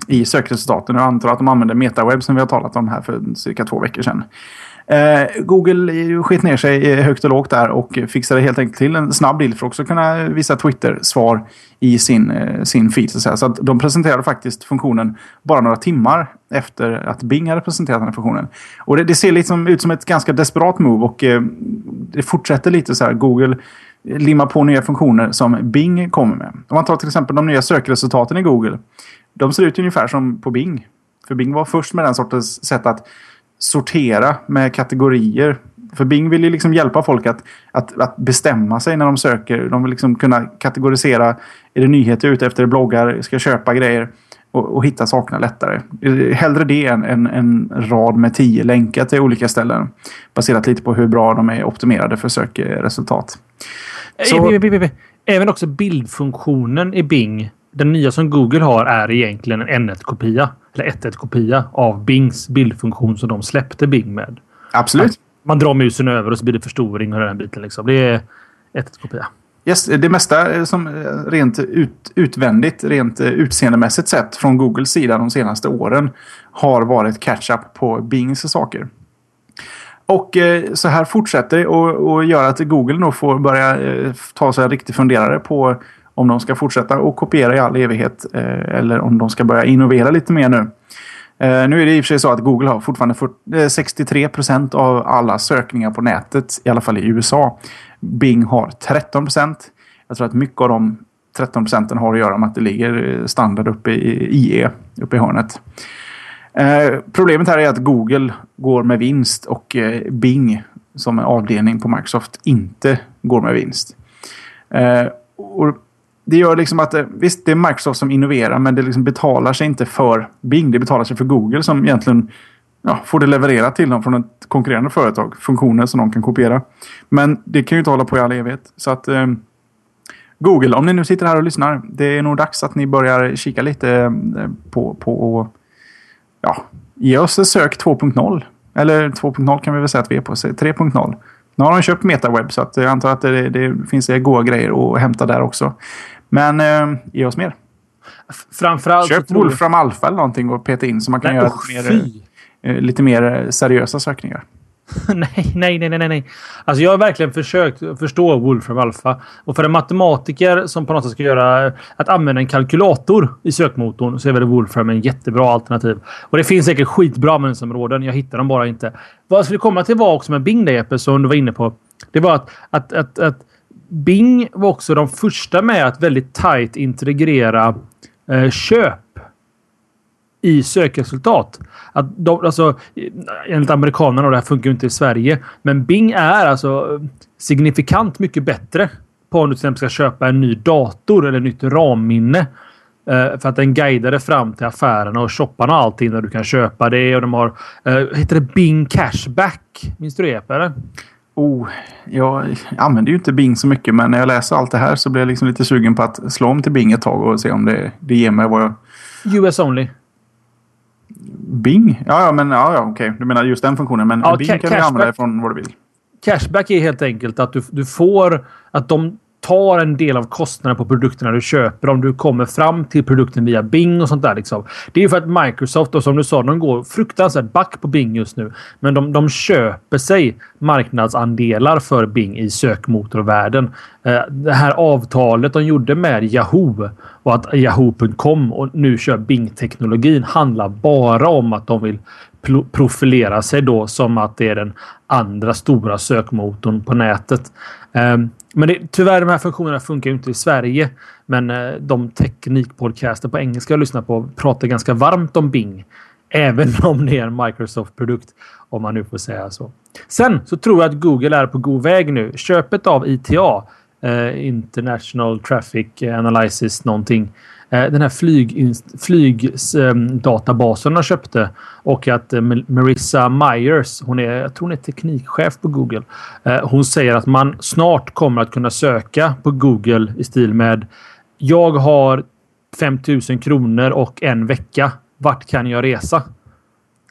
i sökresultaten. Jag antar att de använder MetaWeb som vi har talat om här för cirka två veckor sedan. Eh, Google skit ner sig eh, högt och lågt där och fixade helt enkelt till en snabb bild för att också kunna visa Twitter-svar i sin, eh, sin feed. Så, så att de presenterade faktiskt funktionen bara några timmar efter att Bing hade presenterat den här funktionen. Och det, det ser liksom ut som ett ganska desperat move och eh, det fortsätter lite så här. Google limmar på nya funktioner som Bing kommer med. Om man tar till exempel de nya sökresultaten i Google. De ser ut ungefär som på Bing. För Bing var först med den sortens sätt att sortera med kategorier. För Bing vill ju liksom hjälpa folk att, att, att bestämma sig när de söker. De vill liksom kunna kategorisera. Är det nyheter ute efter bloggar? Ska jag köpa grejer? Och, och, hitta sakerna lättare. Hellre det än en, en rad med tio länkar till olika ställen. Baserat lite på hur bra de är optimerade för sökresultat. Så... Även också bildfunktionen i Bing. Den nya som Google har är egentligen en N1-kopia. Eller 1.1-kopia av Bings bildfunktion som de släppte Bing med. Absolut. Man, man drar musen över och så blir det förstoring och den biten. Liksom. Det är 1.1-kopia. Yes, det mesta som rent ut, utvändigt, rent utseendemässigt sett från Googles sida de senaste åren har varit catch-up på Bings saker. Och eh, så här fortsätter det och, och gör att Google nog får börja eh, ta sig en riktig funderare på om de ska fortsätta och kopiera i all evighet eh, eller om de ska börja innovera lite mer nu. Eh, nu är det i och för sig så att Google har fortfarande 40, 63 eh, procent av alla sökningar på nätet, i alla fall i USA. Bing har 13 procent. Jag tror att mycket av de 13 procenten har att göra med att det ligger eh, standard uppe i IE, uppe i hörnet. Eh, problemet här är att Google går med vinst och eh, Bing som en avdelning på Microsoft inte går med vinst. Eh, och det gör liksom att eh, visst, det är Microsoft som innoverar men det liksom betalar sig inte för Bing. Det betalar sig för Google som egentligen ja, får det levererat till dem från ett konkurrerande företag. Funktioner som de kan kopiera. Men det kan ju inte hålla på i all evighet. Så att eh, Google, om ni nu sitter här och lyssnar. Det är nog dags att ni börjar kika lite eh, på, på, och, ja, ge oss ett sök 2.0. Eller 2.0 kan vi väl säga att vi är på. 3.0. Nu har de köpt MetaWeb så att jag antar att det, det finns goda grejer att hämta där också. Men eh, ge oss mer. Framförallt Köp Wolfram Alpha eller någonting och peta in så man kan Nej, göra oh, mer, eh, lite mer seriösa sökningar. nej, nej, nej, nej, nej. Alltså jag har verkligen försökt förstå Wolfram Alpha. Och för en matematiker som på något sätt ska göra att använda en kalkylator i sökmotorn så är väl Wolfram en jättebra alternativ. Och det finns säkert skitbra användningsområden. Jag hittar dem bara inte. Vad jag skulle komma till var också med Bing där Jeppe, som du var inne på. Det var att, att, att, att Bing var också de första med att väldigt tight integrera eh, köp i sökresultat. Att de, alltså, enligt amerikanerna, och det här funkar ju inte i Sverige, men Bing är alltså eh, signifikant mycket bättre på om du till exempel ska köpa en ny dator eller nytt RAM-minne. Eh, för att den guidar dig fram till affärerna och shopparna och allting där du kan köpa det. Och de har... Eh, heter det Bing Cashback? Minns du det eller? Oh, jag använder ju inte Bing så mycket men när jag läser allt det här så blir jag liksom lite sugen på att slå om till Bing ett tag och se om det, det ger mig vad jag... US only. Bing? Ja, ja, men ja, ja, okej. Du menar just den funktionen. Men ja, Bing kan du använda från vad du vill. Cashback är helt enkelt att du, du får att de tar en del av kostnaden på produkterna du köper om du kommer fram till produkten via Bing och sånt där. Liksom. Det är ju för att Microsoft, och som du sa, de går fruktansvärt back på Bing just nu. Men de, de köper sig marknadsandelar för Bing i sökmotorvärlden. Eh, det här avtalet de gjorde med Yahoo och att Yahoo.com och nu kör Bing-teknologin handlar bara om att de vill profilera sig då som att det är den andra stora sökmotorn på nätet. Um, men det, tyvärr, de här funktionerna funkar ju inte i Sverige. Men eh, de teknikpodcaster på engelska jag lyssnar på pratar ganska varmt om Bing. Även om det är en Microsoft-produkt. Om man nu får säga så. Sen så tror jag att Google är på god väg nu. Köpet av ITA, eh, International Traffic Analysis någonting Eh, Eh, den här flygdatabasen ehm, de köpte och att eh, Marissa Myers, hon är, jag tror hon är teknikchef på Google. Eh, hon säger att man snart kommer att kunna söka på Google i stil med jag har 5000 kronor och en vecka. Vart kan jag resa?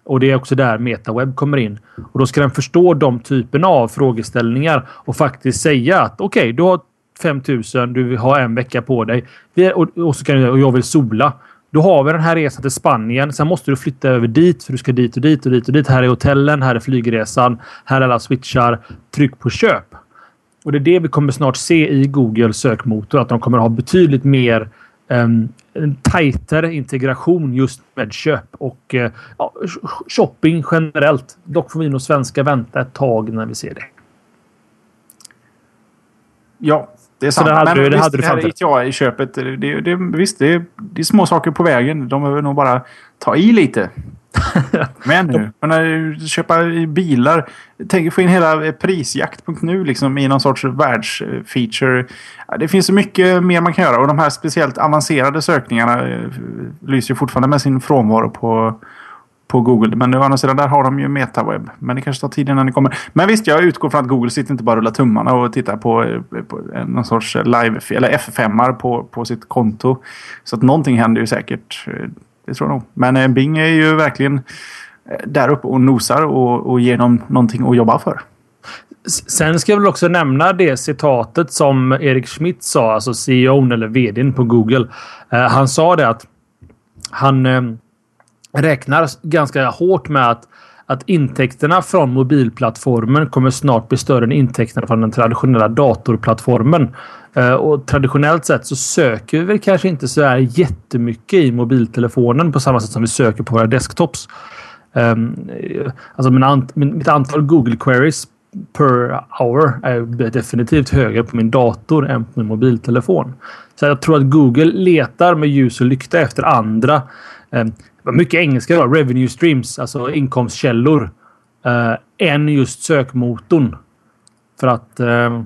Och det är också där MetaWeb kommer in. Och då ska den förstå de typerna av frågeställningar och faktiskt säga att okej, okay, du har 5000. Du vill ha en vecka på dig. Vi, och, och, så kan du, och jag vill sola. Då har vi den här resan till Spanien. Sen måste du flytta över dit för du ska dit och dit och dit och dit. Här är hotellen. Här är flygresan. Här är alla switchar. Tryck på köp. Och det är det vi kommer snart se i Google sökmotor. Att de kommer ha betydligt mer um, en tajtare integration just med köp och uh, ja, shopping generellt. Dock får vi nog svenska vänta ett tag när vi ser det. Ja, det är sant. det hade Men du- det visst, hade du det här fattat. ITA i köpet. Det, det, visst, det, det är små saker på vägen. De behöver nog bara ta i lite. Men nu, kunna köpa bilar. Tänk få in hela prisjakt.nu liksom i någon sorts världsfeature. Det finns så mycket mer man kan göra och de här speciellt avancerade sökningarna eh, lyser fortfarande med sin frånvaro på, på Google. Men å andra sidan där har de ju Metaweb. Men det kanske tar tid innan det kommer. Men visst, jag utgår från att Google sitter inte bara och rullar tummarna och tittar på, eh, på eh, någon sorts live eller F5 på, på sitt konto. Så att någonting händer ju säkert. Eh, det tror jag nog. Men Bing är ju verkligen där uppe och nosar och, och ger dem någonting att jobba för. Sen ska jag väl också nämna det citatet som Erik Schmidt sa, alltså CEOn eller vdn på Google. Han sa det att han eh, räknar ganska hårt med att, att intäkterna från mobilplattformen kommer snart bli större än intäkterna från den traditionella datorplattformen. Eh, och traditionellt sett så söker vi väl kanske inte så här jättemycket i mobiltelefonen på samma sätt som vi söker på våra desktops. Ehm, eh, alltså mitt antal Google queries per hour är definitivt högre på min dator än på min mobiltelefon. Så jag tror att Google letar med ljus och lykta efter andra. Ehm, mycket engelska då. Revenue streams, alltså inkomstkällor. Eh, uh, än just sökmotorn. För att eh,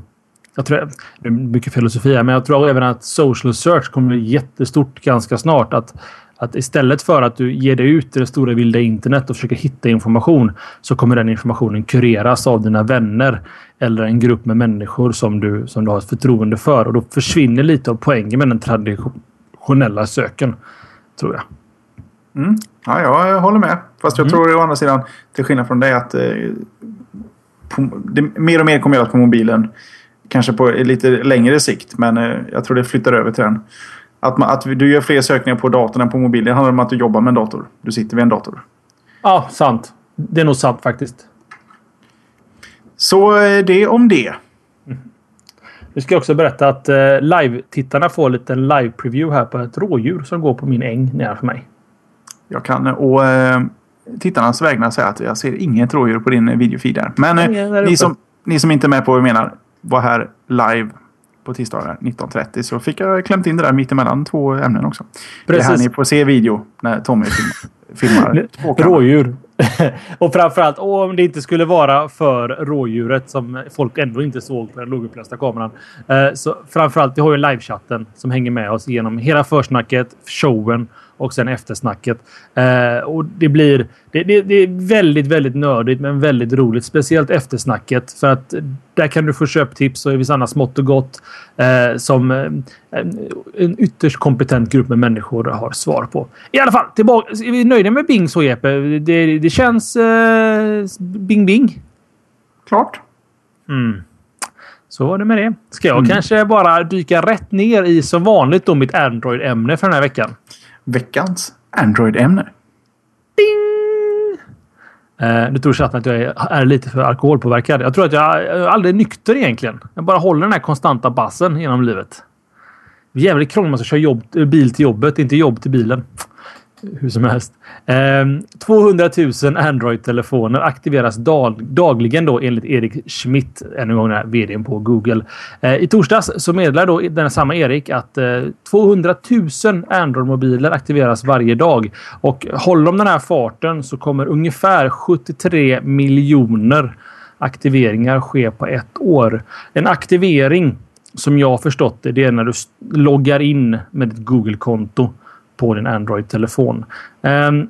jag tror, det är mycket filosofi här, men jag tror även att social search kommer bli jättestort ganska snart. Att, att istället för att du ger dig ut i det stora vilda internet och försöker hitta information så kommer den informationen kureras av dina vänner eller en grupp med människor som du, som du har ett förtroende för. Och då försvinner lite av poängen med den traditionella söken, tror jag. Mm. Ja, jag håller med. Fast jag tror å andra sidan, till skillnad från dig, att eh, på, det, mer och mer kommer göras på mobilen. Kanske på lite längre sikt, men eh, jag tror det flyttar över till den. Att, man, att du gör fler sökningar på datorn än på mobilen. Det handlar om att du jobbar med en dator. Du sitter vid en dator. Ja, sant. Det är nog sant faktiskt. Så eh, det om det. Nu ska jag också berätta att eh, live-tittarna får en liten live-preview här på ett rådjur som går på min äng nedanför mig. Jag kan och eh, tittarnas vägnar säga att jag ser inget rådjur på din videofeed där. Men eh, ni, som, ni som inte är med på vad jag menar var här live på tisdagar 19.30 så fick jag klämt in det där mittemellan två ämnen också. Det är här Precis. ni får se video när Tommy filmar. filmar. Rådjur. och framförallt om det inte skulle vara för rådjuret som folk ändå inte såg på den lågupplösta kameran. Eh, så framförallt, vi har ju livechatten som hänger med oss genom hela försnacket, showen och sen eftersnacket. Eh, och det blir det, det, det är väldigt, väldigt nördigt men väldigt roligt. Speciellt eftersnacket för att där kan du få köptips och vissa annat smått och gott eh, som eh, en, en ytterst kompetent grupp med människor har svar på. I alla fall, tillbaka. Är vi nöjda med Bing så Jeppe? Det, det känns eh, Bing Bing. Klart. Mm. Så var det med det. Ska jag Mm. kanske bara dyka rätt ner i som vanligt då mitt Android-ämne för den här veckan? Veckans Android-ämne. Eh, nu tror chatten att jag är, är lite för alkoholpåverkad. Jag tror att jag, jag är aldrig nykter egentligen. Jag bara håller den här konstanta bassen genom livet. Det är jävligt krångligt att man ska köra jobb, eh, bil till jobbet, inte jobb till bilen. Hur som helst. Eh, 200 000 Android-telefoner aktiveras dag, dagligen då enligt Erik Schmidt, ännu en gång här vdn på Google. Eh, I torsdags så meddelar då den samma Erik att eh, 200 000 Android-mobiler aktiveras varje dag. Och håller de den här farten så kommer ungefär 73 miljoner aktiveringar ske på ett år. En aktivering som jag har förstått det, det är när du loggar in med ditt Google-konto på din Android-telefon. Um,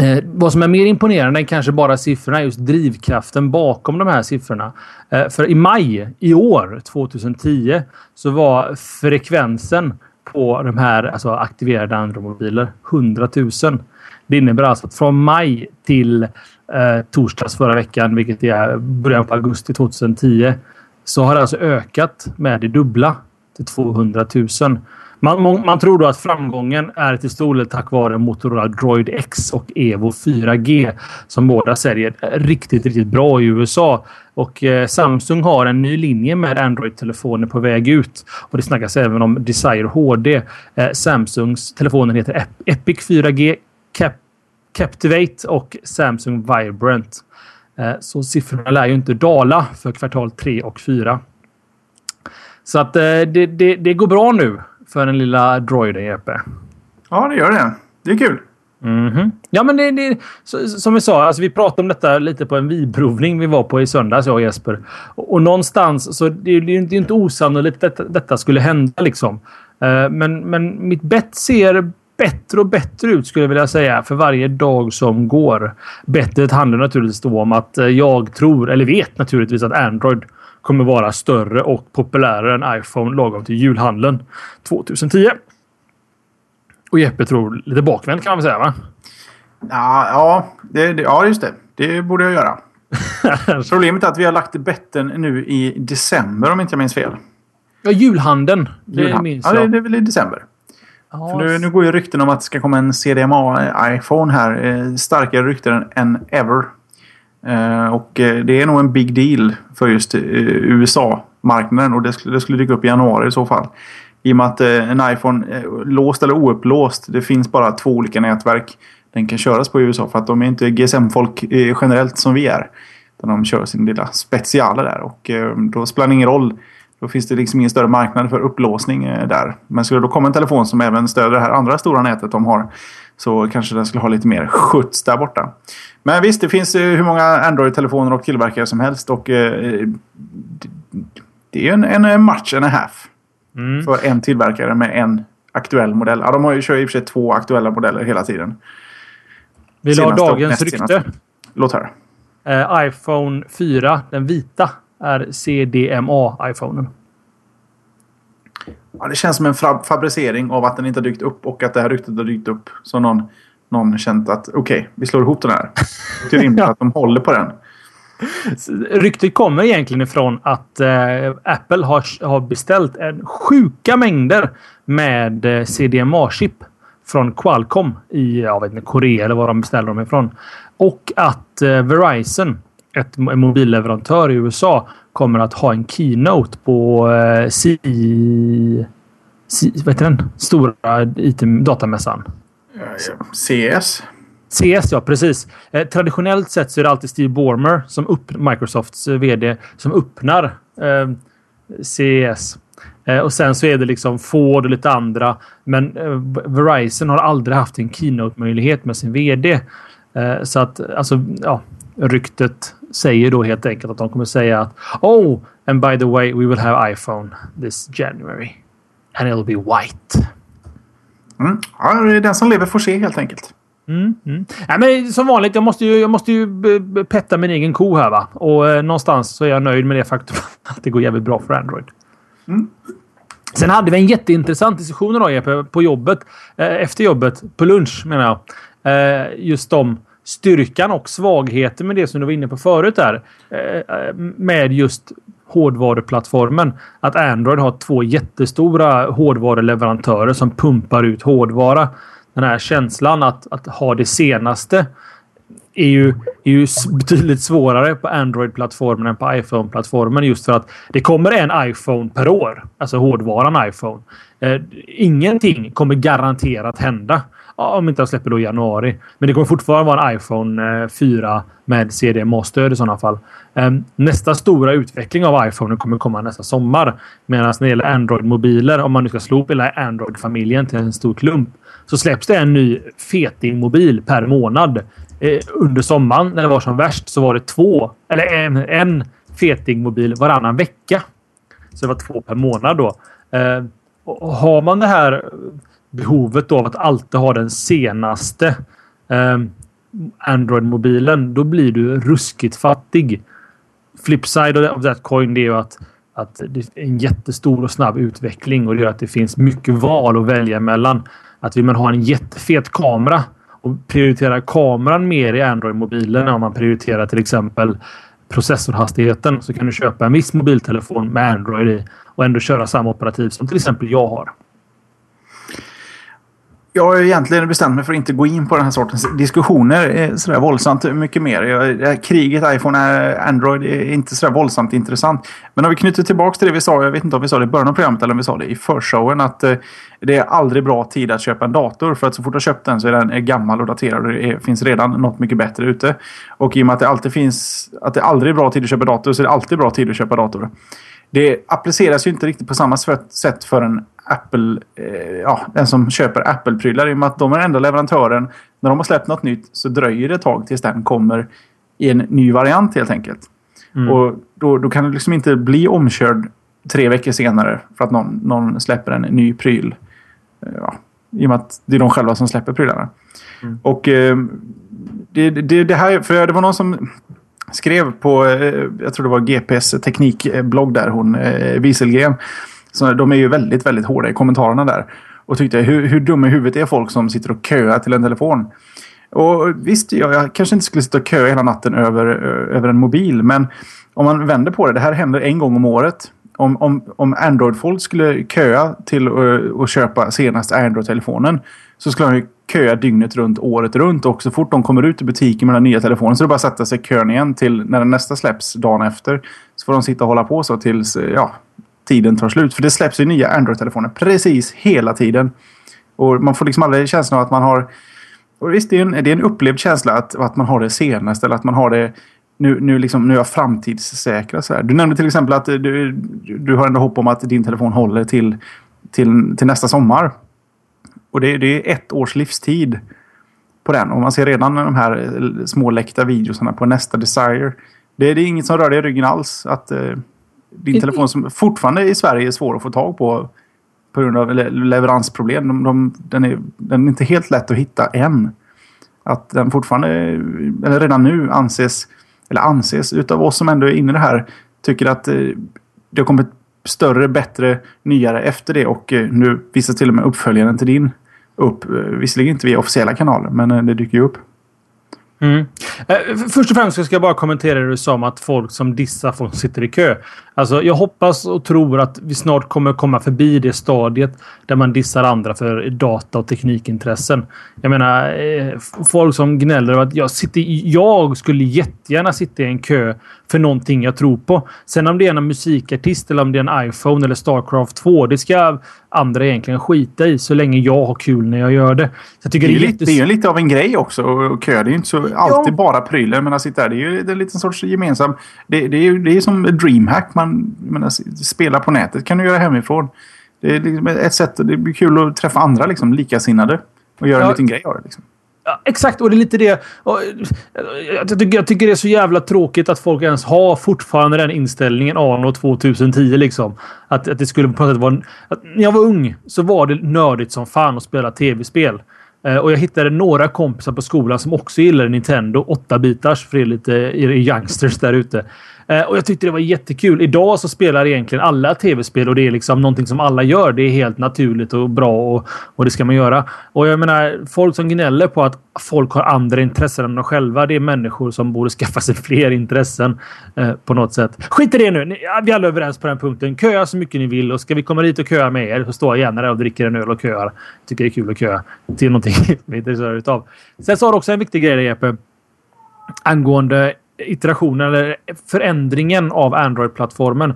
Eh, vad som är mer imponerande än kanske bara siffrorna är just drivkraften bakom de här siffrorna. Eh, för i maj i år, 2010, så var frekvensen på de här alltså aktiverade Android-mobiler 100 000. Det innebär alltså att från maj till eh, torsdags förra veckan, vilket är början på augusti 2010, så har det alltså ökat med det dubbla till 200 000. Man, man, tror då att framgången är till stor del tack vare Motorola Droid X och Evo 4G som båda säljer riktigt, riktigt bra i USA. Och eh, Samsung har en ny linje med Android-telefoner på väg ut. Och det snackas även om Desire HD. Eh, Samsungs telefoner heter Ep Epic 4G, Cap Captivate och Samsung Vibrant. Eh, så siffrorna lär ju inte dala för kvartal 3 och 4. Så att eh, det, det, det går bra nu för den lilla droiden Jeppe. Ja, det gör det. Det är kul. Mm -hmm. Ja, men det, det som vi sa, alltså vi pratade om detta lite på en vinprovning vi var på i söndags, jag och Jesper. Och, och någonstans så det, det är inte osannolikt att detta, detta skulle hända liksom. Uh, men, men mitt bett ser bättre och bättre ut skulle jag vilja säga för varje dag som går. Bettet handlar naturligtvis då om att eh, jag tror, eller vet naturligtvis att Android kommer vara större och populärare än iPhone lagom till julhandeln 2010. Och Jeppe tror lite bakvänt kan man väl säga va? Ja, ja, det, det, ja just det. Det borde jag göra. Problemet är att vi har lagt betten nu i december om inte jag minns fel. Ja, julhandeln. Det Julhand. minns jag. Ja, det, det är väl i december. För nu, nu går ju rykten om att det ska komma en CDMA-iPhone här. Eh, starkare rykten än ever. Eh, och eh, det är nog en big deal för just eh, USA-marknaden och det skulle, det skulle dyka upp i januari i så fall. I och med att en iPhone, låst eller oupplåst, det finns bara två olika nätverk den kan köras på i USA för att de är inte GSM-folk generellt som vi är. Utan de kör sin lilla speciale där och då spelar det ingen roll då finns det liksom ingen större marknad för upplåsning eh, där. Men skulle det då komma en telefon som även stöder det här andra stora nätet de har så kanske den skulle ha lite mer skjuts där borta. Men visst, det finns eh, hur många Android-telefoner och tillverkare som helst och eh, det är en, en match and a half mm. för en tillverkare med en aktuell modell. Ja, de har ju kört i och för sig två aktuella modeller hela tiden. Vill du ha dagens rykte? Låt höra. Uh, iPhone 4, den vita, är CDMA-iPhonen. Ja, det känns som en fabricering av att den inte har dykt upp och att det här ryktet har dykt upp. Så någon, någon känt att okej, okay, vi slår ihop den här. Det är rimligt att de håller på den. Ryktet kommer egentligen ifrån att eh, Apple har, har beställt en sjuka mängder med eh, CDMA-chip från Qualcomm i jag vet inte, Korea eller var de beställer dem ifrån. Och att eh, Verizon ett, en mobilleverantör i USA kommer att ha en keynote på eh, C, C, vad heter den? stora IT-datamässan. CS? CS, ja precis. Eh, traditionellt sett så är det alltid Steve Ballmer, som upp, Microsofts eh, VD, som öppnar eh, CES. Eh, och sen så är det liksom Ford och lite andra. Men eh, Verizon har aldrig haft en keynote-möjlighet med sin VD. Eh, så att alltså, ja, ryktet säger då helt enkelt att de kommer säga att Oh, and by the way, we will have iPhone this January. And it'll be white. Mm. Ja, den som lever får se helt enkelt. Mm, mm. Ja, men som vanligt, jag måste ju, jag måste ju petta min egen ko här. Va? Och eh, någonstans så är jag nöjd med det faktum att det går jävligt bra för Android. Mm. Sen hade vi en jätteintressant diskussion idag på jobbet. Eh, efter jobbet, på lunch menar jag. Eh, just om styrkan och svagheten med det som du var inne på förut där. Eh, eh, med just hårdvaruplattformen. Att Android har två jättestora hårdvaruleverantörer som pumpar ut hårdvara. Den här känslan att, att ha det senaste är ju, är ju betydligt svårare på Android-plattformen än på iPhone-plattformen just för att det kommer en iPhone per år. Alltså hårdvaran iPhone. Eh, ingenting kommer garanterat hända. Om inte jag släpper då i januari. Men det kommer fortfarande vara en iPhone eh, 4 med CDMA-stöd i sådana fall. Ehm, nästa stora utveckling av iPhone kommer komma nästa sommar. Medan när det gäller Android-mobiler, om man nu ska slå upp hela Android-familjen till en stor klump, så släpps det en ny feting-mobil per månad. Eh, under sommaren när det var som värst så var det två, eller en, en feting-mobil varannan vecka. Så det var två per månad då. Ehm, och har man det här behovet av att alltid ha den senaste eh, Android-mobilen, då blir du ruskigt fattig. Flipside of that coin det är ju att, att det är en jättestor och snabb utveckling och det gör att det finns mycket val att välja mellan. Att vill man ha en jättefet kamera och prioriterar kameran mer i Android-mobilen om man prioriterar till exempel processorhastigheten så kan du köpa en viss mobiltelefon med Android i och ändå köra samma operativ som till exempel jag har. Jag har egentligen bestämt mig för att inte gå in på den här sortens diskussioner eh, sådär våldsamt mycket mer. Jag, kriget iPhone eh, Android är inte sådär våldsamt intressant. Men om vi knyter tillbaka till det vi sa, jag vet inte om vi sa det i början av programmet eller om vi sa det i förshowen, att eh, det är aldrig bra tid att köpa en dator. För att så fort du har köpt den så är den gammal och daterad och det finns redan något mycket bättre ute. Och i och med att det alltid finns, att det aldrig är bra tid att köpa dator så är det alltid bra tid att köpa dator. Det appliceras ju inte riktigt på samma sätt för en Apple, eh, ja, den som köper Apple-prylar. I och med att de är den enda leverantören. När de har släppt något nytt så dröjer det ett tag tills den kommer i en ny variant helt enkelt. Mm. Och då, då kan du liksom inte bli omkörd tre veckor senare för att någon, någon släpper en ny pryl. Eh, ja, I och med att det är de själva som släpper prylarna. Mm. Och eh, det, det, det, här, för det var någon som skrev på, eh, jag tror det var GPs teknikblogg där, hon eh, Wieselgren. Så de är ju väldigt, väldigt hårda i kommentarerna där. Och tyckte hur, hur dum i huvudet är folk som sitter och köar till en telefon. Och visst, jag, jag kanske inte skulle sitta och köa hela natten över, eh, över en mobil. Men om man vänder på det, det här händer en gång om året. Om, om, om Android-folk skulle köa till att köpa senaste Android-telefonen så skulle de köa dygnet runt, året runt. Och så fort de kommer ut i butiken med den nya telefonen så är det bara att sätta sig i kön igen till när den nästa släpps dagen efter. Så får de sitta och hålla på så tills eh, ja, tiden tar slut. För det släpps ju nya Android-telefoner precis hela tiden. Och man får liksom aldrig känslan av att man har... Och visst, det är en, det är en upplevd känsla att, att man har det senaste eller att man har det nu, nu, liksom, nu är jag framtidssäkra. Så här. Du nämnde till exempel att du, du har ändå hopp om att din telefon håller till, till, till nästa sommar. Och det, det är ett års livstid på den. Och man ser redan de här små läckta videosarna på nästa Desire. Det, det är inget som rör dig i ryggen alls. Att, eh, din telefon som fortfarande i Sverige är svår att få tag på på grund av leveransproblem. De, de, den, är, den är inte helt lätt att hitta än. Att den fortfarande, eller redan nu anses, eller anses utav oss som ändå är inne i det här, tycker att eh, det har kommit större, bättre, nyare efter det och eh, nu visar till och med uppföljaren till din upp. Visserligen inte via officiella kanaler, men eh, det dyker ju upp. Mm. Eh, först och främst ska jag bara kommentera det du sa om att folk som dissar folk sitter i kö. Alltså, jag hoppas och tror att vi snart kommer komma förbi det stadiet där man dissar andra för data och teknikintressen. Jag menar, eh, folk som gnäller över att jag, sitter, jag skulle jättegärna sitta i en kö för någonting jag tror på. Sen om det är en musikartist eller om det är en iPhone eller Starcraft 2. Det ska andra egentligen skita i så länge jag har kul när jag gör det. jag tycker det, är det, är lite, det är lite av en grej också. Och kö, det är ju inte så alltid ja. bara prylar. Men att sitta där, det är ju en liten sorts gemensam... Det, det är ju det är som DreamHack. Man menar, spela på nätet kan du göra hemifrån. Det är liksom ett sätt. Det blir kul att träffa andra liksom, likasinnade. Och göra ja. en liten grej av det. Liksom. Ja, exakt, och det är lite det. Eh, jag tycker, jag tycker det är så jävla tråkigt att folk ens har fortfarande den inställningen anno 2010. Liksom. Att, att det skulle på något sätt vara... när jag var ung så var det nördigt som fan att spela tv-spel. Eh, och jag hittade några kompisar på skolan som också gillade Nintendo 8-bitars för er lite youngsters där ute. Eh, och jag tyckte det var jättekul. Idag så spelar egentligen alla tv-spel och det är liksom någonting som alla gör. Det är helt naturligt och bra och, och det ska man göra. Och jag menar, folk som gnäller på att folk har andra intressen än de själva. Det är människor som borde skaffa sig fler intressen eh, på något sätt. Skit i det nu. Ni, vi är alla överens på den punkten. Köa så mycket ni vill och ska vi komma dit och köa med er så står jag gärna där och dricker en öl och köar. Tycker det är kul att köa till någonting vi är intresserade utav. Sen så har du också en viktig grej där Jeppe. Angående iterationen eller förändringen av Android-plattformen.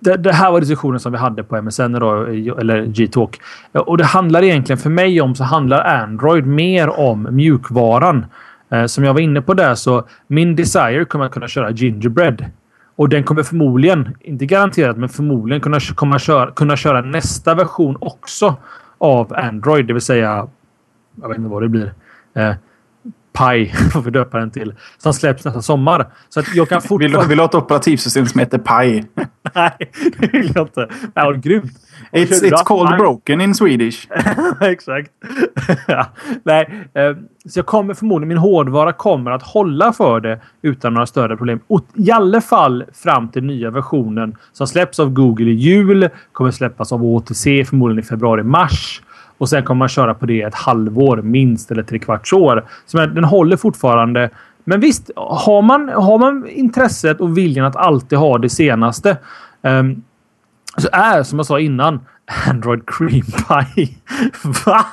Det, det, här var diskussionen som vi hade på MSN då, eller G-talk. Och det handlar egentligen för mig om så handlar Android mer om mjukvaran. Eh, som jag var inne på där så min Desire kommer att kunna köra Gingerbread. Och den kommer förmodligen, inte garanterat, men förmodligen kunna, komma köra, kunna köra nästa version också av Android. Det vill säga, jag vet inte vad det blir. Eh, Pi, får vi döpa den till, som släpps nästa sommar. Så att jag kan fortfarande... vill, du, ha ett operativsystem som heter Pi? Nej, det vill jag inte. Det var grymt. It's, it's called Pi. broken in Swedish. Exakt. ja. Nej, eh, så jag kommer förmodligen, min hårdvara kommer att hålla för det utan några större problem. Och I alla fall fram till nya versionen som släpps av Google i jul. Kommer släppas av OTC förmodligen i februari-mars. Och sen kommer man köra på det ett halvår minst eller tre kvarts år. Så den håller fortfarande. Men visst, har man, har man intresset och viljan att alltid ha det senaste um, så är som jag sa innan Android Cream Pie. Va?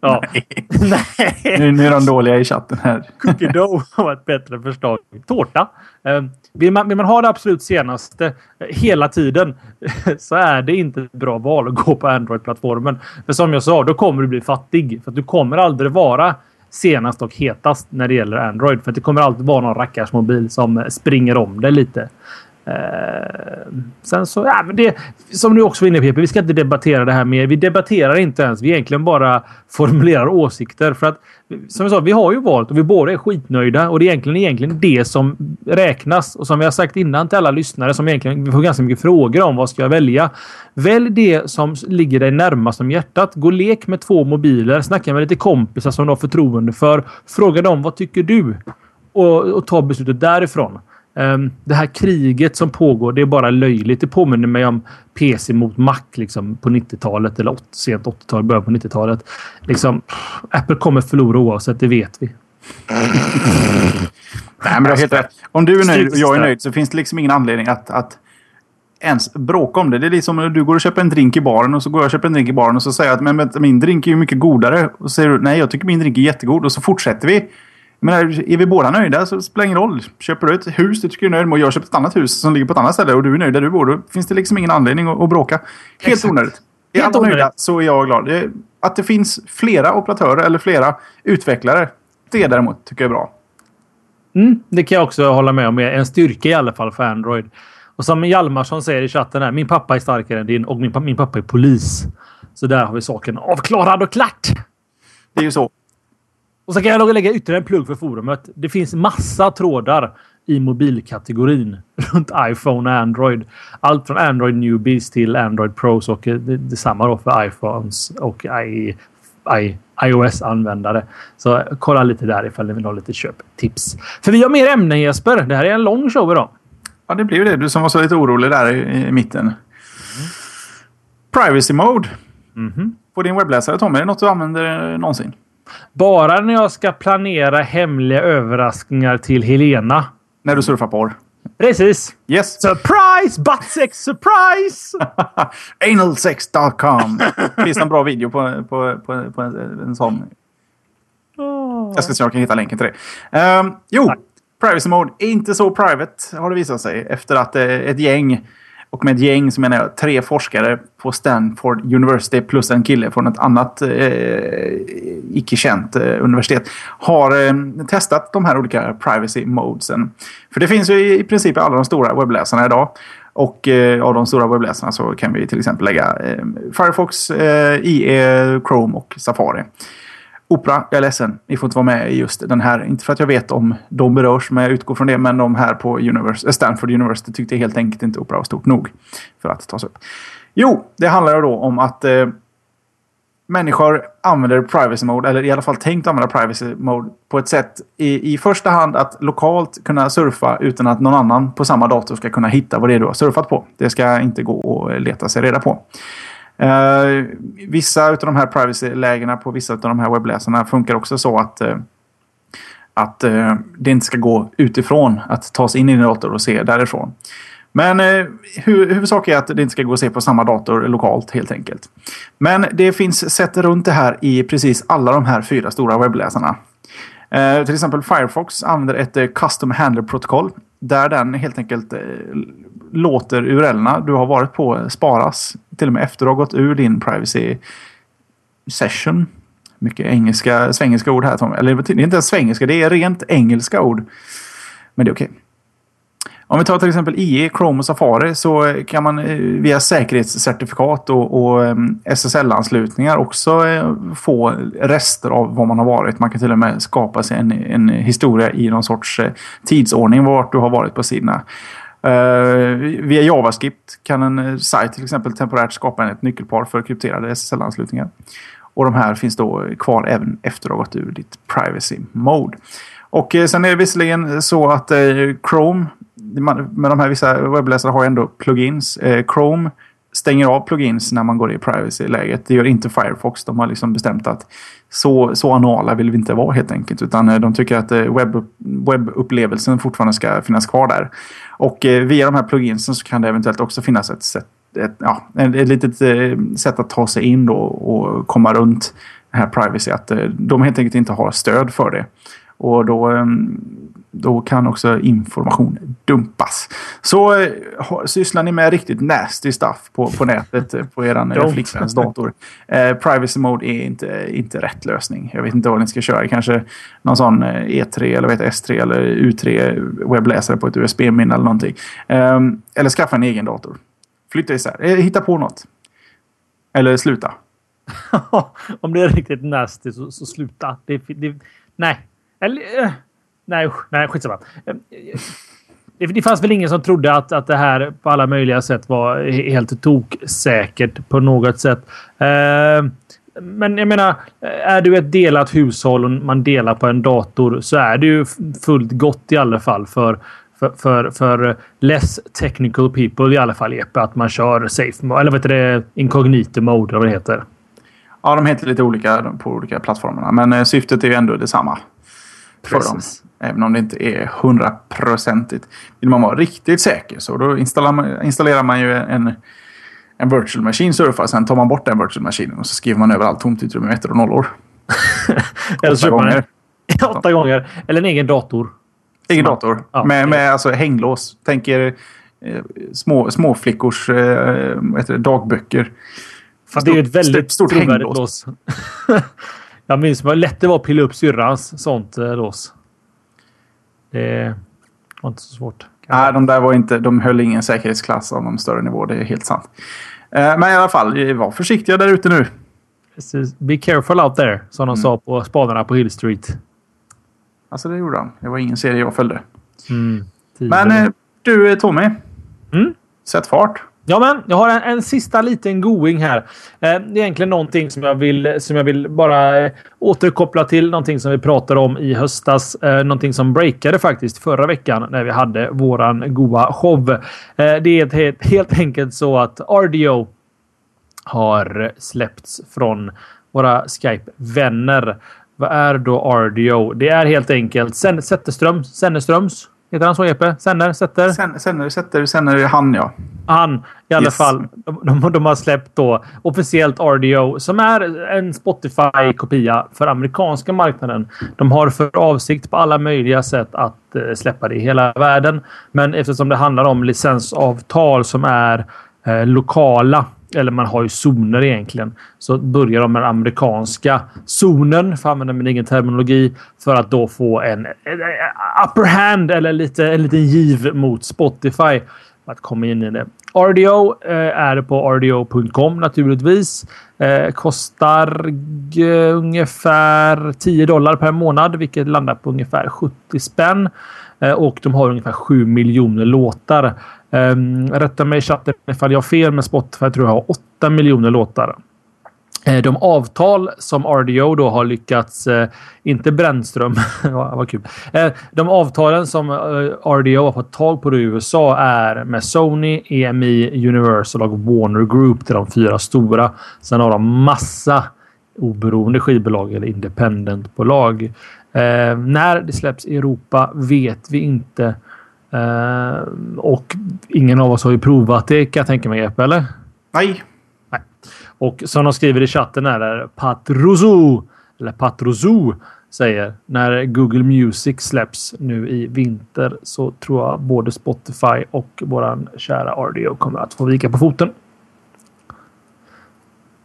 Ja. Nej. Nej. Nu, nu är de dåliga i chatten här. Cookie Dough var ett bättre förslag. Tårta. Um, vill, man, vill man ha det absolut senaste eh, hela tiden så är det inte ett bra val att gå på Android-plattformen. För som jag sa, då kommer du bli fattig. För att du kommer aldrig vara senast och hetast när det gäller Android. För det kommer alltid vara någon rackars mobil som eh, springer om dig lite. Eh, sen så, ja, men det, som du också var inne på, vi ska inte debattera det här mer. Vi debatterar inte ens. Vi egentligen bara formulerar åsikter. För att, som jag sa, vi har ju valt och vi båda är skitnöjda och det är egentligen, egentligen det som räknas. Och som vi har sagt innan till alla lyssnare som egentligen vi får ganska mycket frågor om vad ska jag välja? Välj det som ligger dig närmast om hjärtat. Gå och lek med två mobiler. Snacka med lite kompisar som du har förtroende för. Fråga dem vad tycker du? Och, och ta beslutet därifrån. Um, det här kriget som pågår, det är bara löjligt. Det påminner mig om PC mot Mac liksom, på 90-talet eller sent 80-tal, början på 90-talet. Liksom, Apple kommer förlora oavsett, det vet vi. Nej, men du har helt rätt. Om du är nöjd och jag är nöjd så finns det liksom ingen anledning att, att ens bråka om det. Det är liksom när du går och köper en drink i baren och så går jag och köper en drink i baren och så säger jag att men, min drink är ju mycket godare. Och så säger du nej, jag tycker min drink är jättegod och så fortsätter vi. Men är vi båda nöjda så spelar det ingen roll. Köper du ett hus du tycker är nöjd med och jag köper ett annat hus som ligger på ett annat ställe och du är nöjd där du bor. Då finns det liksom ingen anledning att, att bråka. Helt Exakt. onödigt. Är Helt alla nöjda så är jag glad. Att det finns flera operatörer eller flera utvecklare. Det däremot tycker jag är bra. Mm, det kan jag också hålla med om. En styrka i alla fall för Android. Och som Hjalmarsson säger i chatten här. Min pappa är starkare än din och min, min pappa är polis. Så där har vi saken avklarad och klart. Det är ju så. Och så kan jag lägga ytterligare en plugg för forumet. Det finns massa trådar i mobilkategorin runt iPhone och Android. Allt från Android Newbies till Android Pros och det, detsamma då för iPhones och I, I, iOS-användare. Så kolla lite där ifall ni vill ha lite köptips. För vi har mer ämnen Jesper. Det här är en lång show idag. Ja, det blir det. Du som var så lite orolig där i, i mitten. Mm. Privacy Mode. Mm -hmm. På din webbläsare Tommy, är det något du använder någonsin? Bara när jag ska planera hemliga överraskningar till Helena. När du surfar porr? Precis. Yes. Surprise! Buttsex surprise! Analsex.com. Finns det en bra video på, på, på, på en, en sån? Oh. Jag ska se om jag kan hitta länken till det. Um, jo, Tack. Privacy Mode inte så private har det visat sig. Efter att eh, ett gäng och med ett gäng så menar jag tre forskare på Stanford University plus en kille från ett annat eh, icke-känt eh, universitet har eh, testat de här olika privacy modesen. För det finns ju i, i princip alla de stora webbläsarna idag. Och eh, av de stora webbläsarna så kan vi till exempel lägga eh, Firefox, eh, IE, Chrome och Safari. Opera, jag är ledsen. Ni får inte vara med i just den här. Inte för att jag vet om de berörs, men jag utgår från det. Men de här på Univers eh, Stanford University tyckte helt enkelt inte Opera var stort nog för att tas upp. Jo, det handlar då om att eh, människor använder privacy mode, eller i alla fall tänkt använda privacy mode på ett sätt i, i första hand att lokalt kunna surfa utan att någon annan på samma dator ska kunna hitta vad det är du har surfat på. Det ska inte gå att leta sig reda på. Eh, vissa av de här privacy-lägena på vissa av de här webbläsarna funkar också så att, eh, att eh, det inte ska gå utifrån att ta sig in i din dator och se därifrån. Men eh, huvudsaken är att det inte ska gå att se på samma dator lokalt helt enkelt. Men det finns sätt runt det här i precis alla de här fyra stora webbläsarna. Eh, till exempel Firefox använder ett eh, Custom Handler-protokoll. Där den helt enkelt eh, låter URLerna du har varit på sparas. Till och med efter du har gått ur din privacy session. Mycket engelska, svengelska ord här Tom. Eller det är inte ens svengelska, det är rent engelska ord. Men det är okej. Okay. Om vi tar till exempel IE, Chrome och Safari så kan man eh, via säkerhetscertifikat och, och eh, SSL-anslutningar också eh, få rester av vad man har varit. Man kan till och med skapa sig en, en historia i någon sorts tidsordning vart du har varit på sidorna. Uh, via JavaScript kan en eh, sajt till exempel temporärt skapa ett nyckelpar för krypterade SSL-anslutningar. Och de här finns då kvar även efter att ha gått ur ditt privacy mode. Och eh, sen är det visserligen så att Chrome, med de här vissa webbläsare har ändå plugins. Eh, Chrome stänger av plugins när man går i privacy-läget. Det gör inte Firefox. De har liksom bestämt att så, så anala vill vi inte vara helt enkelt. Utan eh, de tycker att eh, webb, webbupplevelsen fortfarande ska finnas kvar där. Och eh, via de här pluginsen så kan det eventuellt också finnas ett sätt ett, ja, ett litet sätt att ta sig in då och komma runt den här privacy. Att de helt enkelt inte har stöd för det. Och då, ehm, då kan också information dumpas. Så eh, sysslar ni med riktigt nasty stuff på, på nätet eh, på er flickväns dator. Eh, privacy mode är inte, inte rätt lösning. Jag vet inte vad ni ska köra. Kanske någon sån E3 eh, eller vet, S3 eller U3 webbläsare på ett USB-minne eller någonting. Eh, eller skaffa en egen dator. Flytta isär. Eh, hitta på något. Eller sluta. Om det är riktigt nasty så, så sluta. Det, det, nej, eller, nej, nej, skitsamma. Det, det fanns väl ingen som trodde att, att det här på alla möjliga sätt var helt toksäkert på något sätt. Eh, men jag menar, är du ett delat hushåll och man delar på en dator så är det ju fullt gott i alla fall för för, för, för less technical people i alla fall, Jeppe, att man kör safe mode, eller vad heter det? Incognito mode, eller vad det heter. Ja, de heter lite olika på olika plattformarna, men eh, syftet är ju ändå detsamma för dem. Även om det inte är hundraprocentigt. Vill man vara riktigt säker så då installerar man, installerar man ju en, en virtual machine surfar. Sen tar man bort den virtual maskinen och så skriver man över allt tomt utrymme med ettor och nollor. Eller så gånger. åtta gånger. Eller en egen dator. Egen dator. Ja, med, med alltså hänglås. Tänker eh, små, småflickors eh, dagböcker. Fast det är ju ett väldigt stort hänglås. lås. Jag minns hur lätt det var att pilla upp syrrans sånt eh, lås. Det var inte så svårt. Nej, de där var inte, de höll ingen säkerhetsklass av någon större nivå. Det är helt sant. Eh, men i alla fall, var försiktiga där ute nu. Be careful out there, som de mm. sa på spanarna på Hill Street. Alltså det gjorde han. Det var ingen serie jag följde. Mm, men eh, du Tommy. Mm? Sätt fart. Ja, men jag har en, en sista liten going här. Eh, det är egentligen någonting som jag vill, som jag vill bara eh, återkoppla till. Någonting som vi pratade om i höstas. Eh, någonting som breakade faktiskt förra veckan när vi hade våran goa show. Eh, det är helt, helt enkelt så att RDO har släppts från våra Skype-vänner. Vad är då RDO? Det är helt enkelt Zetterströms, Senneströms Heter han så Jeppe? Senner? Sätter? Sen, senner, Sätter, Senner är han ja. Han i alla yes. fall. De, de, de, har släppt då officiellt RDO som är en Spotify-kopia för amerikanska marknaden. De har för avsikt på alla möjliga sätt att eh, släppa det i hela världen. Men eftersom det handlar om licensavtal som är eh, lokala eller man har ju zoner egentligen. Så börjar de med den amerikanska zonen, för att använda min egen terminologi, för att då få en, en upper hand eller lite, en liten giv mot Spotify. Att komma in i det. RDO eh, är på rdo.com naturligtvis. Eh, kostar ungefär 10 dollar per månad, vilket landar på ungefär 70 spänn. Eh, och de har ungefär 7 miljoner låtar. Um, rätta mig i chatten ifall jag har fel, men Spotify tror jag har 8 miljoner låtar. Eh, de avtal som RDO då har lyckats, eh, inte Brännström, vad kul. Eh, de avtalen som RDO har fått tag på i USA är med Sony, EMI, Universal och Warner Group. Det är de fyra stora. Sen har de massa oberoende skivbolag eller independentbolag. när det släpps i Europa vet vi inte. Uh, och ingen av oss har ju provat det kan jag tänka mig, Jeppe, eller? Nej. Nej. Och som de skriver i chatten här är Patrozo, eller Patrozo säger när Google Music släpps nu i vinter så tror jag både Spotify och våran kära RDO kommer att få vika på foten.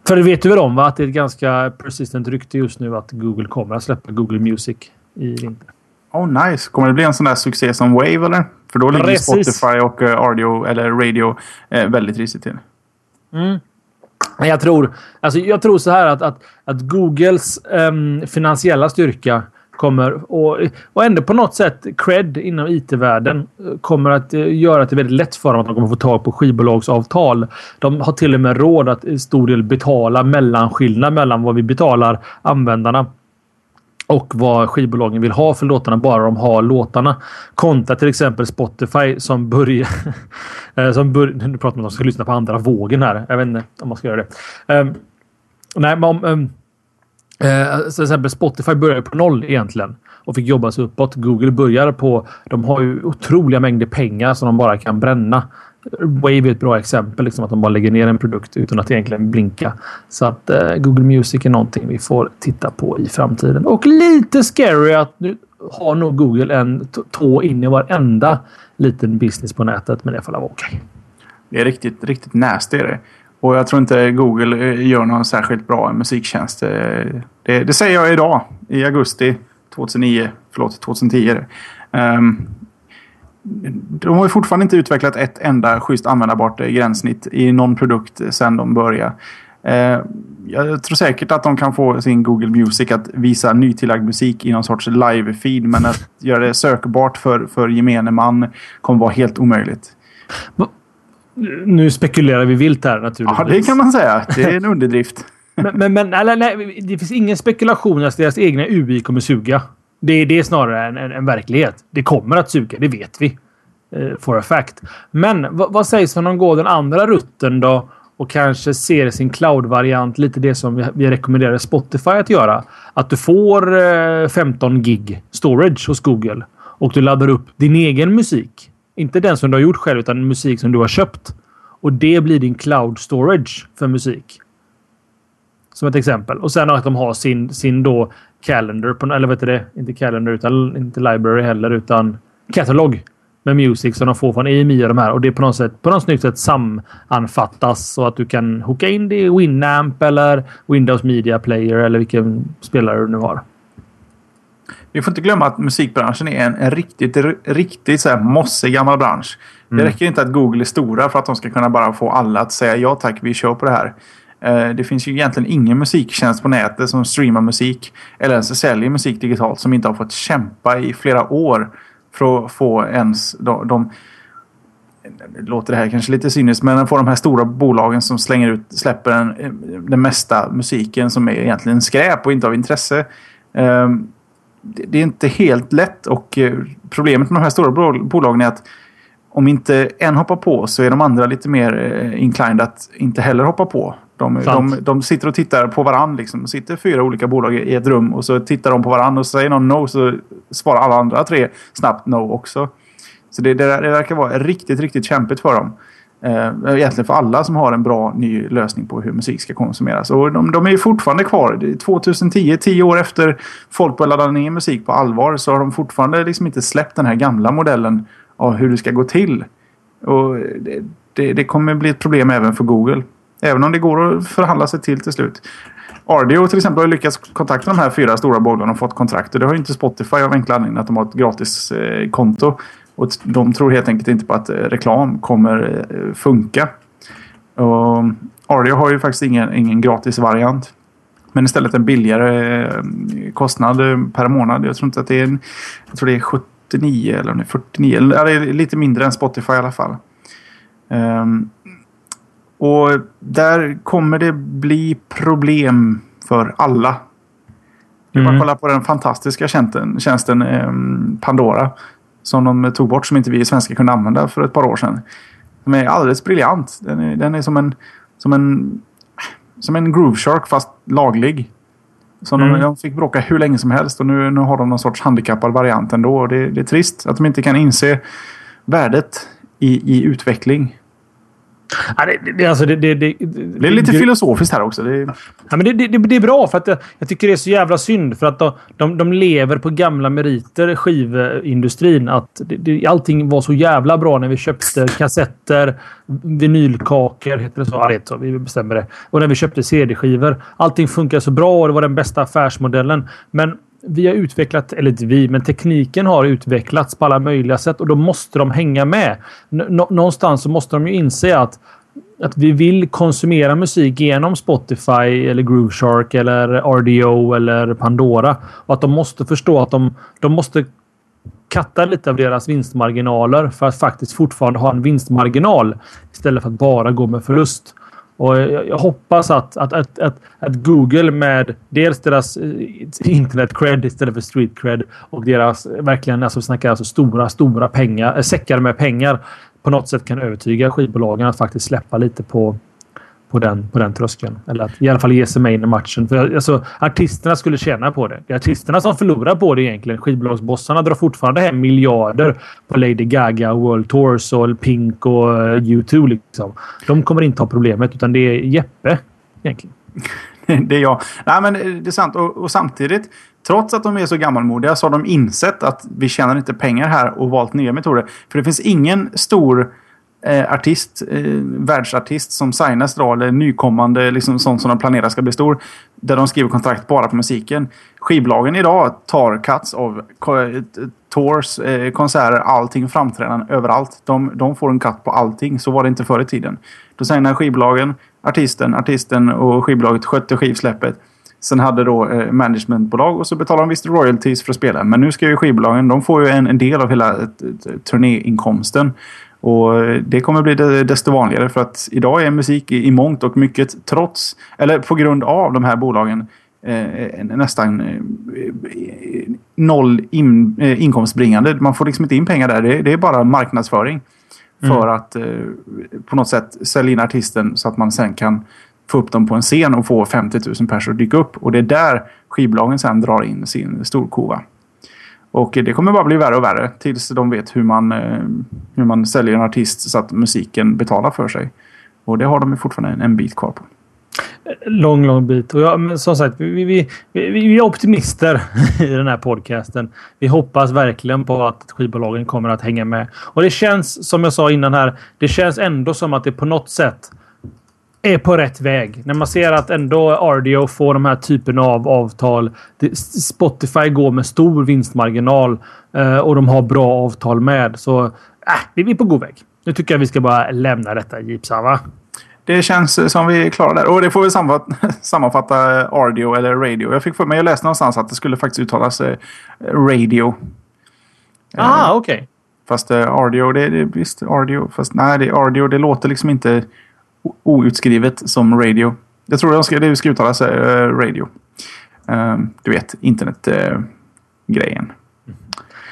För det vet du väl om va? att det är ett ganska persistent rykte just nu att Google kommer att släppa Google Music i vinter. Oh nice. Kommer det bli en sån där succé som Wave eller? För då ligger Precis. Spotify och uh, eh, radio, eller radio uh, väldigt risigt till. Mm. Jag tror, alltså jag tror så här att, att, att Googles um, finansiella styrka kommer och, och ändå på något sätt cred inom it-världen eh, kommer att göra att det är väldigt lätt för dem att de kommer få tag på skivbolagsavtal. De har till och med råd att i stor del betala mellanskillnad mellan vad vi betalar användarna och vad skivbolagen vill ha för låtarna bara de har låtarna. Kontra till exempel Spotify som börjar... Eh, som bör, nu pratar man om att de ska lyssna på andra vågen här. Jag vet inte om man ska göra det. Um, nej, men om... Um, uh, till exempel Spotify börjar på noll egentligen och fick jobba sig uppåt. Google börjar på... De har ju otroliga mängder pengar som de bara kan bränna. Wave är ett bra exempel. Liksom att de bara lägger ner en produkt utan att egentligen blinka. Så att eh, Google Music är någonting vi får titta på i framtiden. Och lite scary att nu har nog Google en tå in i varenda liten business på nätet. Men det får vara okej. Det är riktigt, riktigt nasty är det. Och jag tror inte Google eh, gör någon särskilt bra musiktjänst. Eh, det, det säger jag idag i augusti 2009. Förlåt, 2010. Um, de har ju fortfarande inte utvecklat ett enda schysst användbart gränssnitt i någon produkt sedan de började. Eh, jag tror säkert att de kan få sin Google Music att visa nytillagd musik i någon sorts live-feed. Men att göra det sökbart för, för gemene man kommer vara helt omöjligt. Nu spekulerar vi vilt här naturligtvis. Ja, det kan man säga. Det är en underdrift. men, men, men eller, nej, det finns ingen spekulation att deras egna UI kommer suga. Det, det är snarare en, en, en, verklighet. Det kommer att suga, det vet vi. Eh, for a fact. Men vad sägs om de går den andra rutten då? Och kanske ser sin cloud-variant lite det som vi, vi rekommenderar Spotify att göra. Att du får eh, 15 gig storage hos Google. Och du laddar upp din egen musik. Inte den som du har gjort själv, utan musik som du har köpt. Och det blir din cloud storage för musik. Som ett exempel. Och sen att de har sin, sin då Calendar, på, eller vet du det? Inte Calendar, utan inte Library heller, utan Catalog med Music som de får från EMI och de här. Och det på något sätt på något snyggt sätt samanfattas så att du kan hooka in det i Winamp eller Windows Media Player eller vilken spelare du nu har. Vi får inte glömma att musikbranschen är en, en riktigt, riktigt så här mossig gammal bransch. Mm. Det räcker inte att Google är stora för att de ska kunna bara få alla att säga ja tack, vi kör på det här. Eh, det finns ju egentligen ingen musiktjänst på nätet som streamar musik eller ens säljer musik digitalt som inte har fått kämpa i flera år för att få ens de, de låter det här kanske lite cyniskt, men få de här stora bolagen som slänger ut, släpper den, eh, den mesta musiken som är egentligen skräp och inte av intresse. Ehm, det är inte helt lätt och eh, problemet med de här stora bolagen är att om inte en hoppar på så är de andra lite mer inclined att inte heller hoppa på. De, de, de, sitter och tittar på varandra. Liksom. sitter fyra olika bolag i ett rum och så tittar de på varandra och säger någon no så svarar alla andra tre snabbt no också. Så det, det, det verkar vara riktigt, riktigt kämpigt för dem. Eh, egentligen för alla som har en bra ny lösning på hur musik ska konsumeras. Och de, de är fortfarande kvar. 2010, tio år efter folk började ladda ner musik på allvar så har de fortfarande liksom inte släppt den här gamla modellen av hur det ska gå till. Och det, det, det kommer bli ett problem även för Google. Även om det går att förhandla sig till till slut. Ardio till exempel har lyckats kontakta de här fyra stora bolagen och fått kontrakt. Och det har inte Spotify av enkla anledningen att de har ett gratis eh, konto. Och de tror helt enkelt inte på att eh, reklam kommer eh, funka. Och Ardio har ju faktiskt ingen, ingen gratis variant. Men istället en billigare kostnad per månad. Jag tror inte att det är en, Jag tror det är 79 eller 49. Eller lite mindre än Spotify i alla fall. Um, och där kommer det bli problem för alla. Det är bara kolla på den fantastiska tjänsten, tjänsten eh, Pandora. Som de tog bort som inte vi i svenska kunde använda för ett par år sedan. Den är alldeles briljant. Den är, den är som en som en som en Groove Shark fast laglig. Så mm. de, de, fick bråka hur länge som helst och nu, nu har de någon sorts handikappad variant ändå. Och det, det är trist att de inte kan inse värdet i, i utveckling. Ja, det, det, alltså det, det, det, det är lite filosofiskt här också. Det, ja, men det, det, är bra för att jag, tycker det är så jävla synd för att de, de, de lever på gamla meriter, skivindustrin. Att det, allting var så jävla bra när vi köpte kassetter, vinylkakor, heter det så? Ja, det så. Vi bestämmer det. Och när vi köpte CD-skivor. Allting funkar så bra och det var den bästa affärsmodellen. Men vi har utvecklat, eller inte vi, men tekniken har utvecklats på alla möjliga sätt och då måste de hänga med. Någonstans så måste de ju inse att att vi vill konsumera musik genom Spotify eller Groove Shark eller RDO eller Pandora. Och att de måste förstå att de, de måste katta lite av deras vinstmarginaler för att faktiskt fortfarande ha en vinstmarginal istället för att bara gå med förlust. Och jag, jag hoppas att, att, att, att, att Google med dels deras eh, internet cred istället för street cred och deras verkligen, alltså snackar alltså stora, stora pengar, äh, säckar med pengar på något sätt kan övertyga skivbolagen att faktiskt släppa lite på på den, på den tröskeln. Eller att i alla fall ge sig med in i matchen. För alltså, artisterna skulle tjäna på det. Det är artisterna som förlorar på det egentligen. Skivbolagsbossarna drar fortfarande hem miljarder på Lady Gaga, World Tours och Pink och eh, U2. Liksom. De kommer inte ha problemet utan det är Jeppe egentligen. det är jag. Nej, men eh, det är sant. Och, och, samtidigt, trots att de är så gammalmodiga så har de insett att vi tjänar inte pengar här och valt nya metoder. För det finns ingen stor eh, artist, eh, världsartist som signas idag eller nykommande, liksom sånt som de planerar ska bli stor. Där de skriver kontrakt bara på musiken. Skivbolagen idag tar cuts av eh, tours, eh, konserter, allting, framträdanden överallt. De, de får en cut på allting. Så var det inte förr i tiden. Då signar skivbolagen artisten, artisten och skivbolaget skötte skivsläppet. Sen hade då eh, managementbolag och så betalade de visst royalties för att spela. Men nu ska ju skivbolagen, de får ju en, en del av hela eh, turnéinkomsten. Och det kommer bli desto vanligare för att idag är musik i, mångt och mycket trots, eller på grund av de här bolagen eh, nästan eh, noll in, eh, inkomstbringande. Man får liksom inte in pengar där. Det, det är bara marknadsföring. För mm. att eh, på något sätt sälja in artisten så att man sen kan få upp dem på en scen och få 50 000 personer att dyka upp. Och det är där skivbolagen sen drar in sin storkova. Och det kommer bara bli värre och värre tills de vet hur man, eh, hur man säljer en artist så att musiken betalar för sig. Och det har de fortfarande en, bit kvar på. Lång, lång bit. Och ja, men som sagt, vi, vi, vi, vi, är optimister i den här podcasten. Vi hoppas verkligen på att skivbolagen kommer att hänga med. Och det känns, som jag sa innan här, det känns ändå som att det på något sätt är på rätt väg. När man ser att ändå RDO får de här typerna av avtal. Spotify går med stor vinstmarginal eh, och de har bra avtal med. Så äh, vi är på god väg. Nu tycker jag vi ska bara lämna detta Jeepsan, va? Det känns som vi är klara där. Och det får vi sammanfatta RDO eller radio. Jag fick för mig, jag läste någonstans att det skulle faktiskt uttalas eh, radio. Ah, okej. Okay. Fast eh, RDO, det är visst RDO. Fast nej, det är RDO. Det låter liksom inte outskrivet som radio. Jag tror det ska, det ska uttalas uh, radio. Uh, du vet, internetgrejen.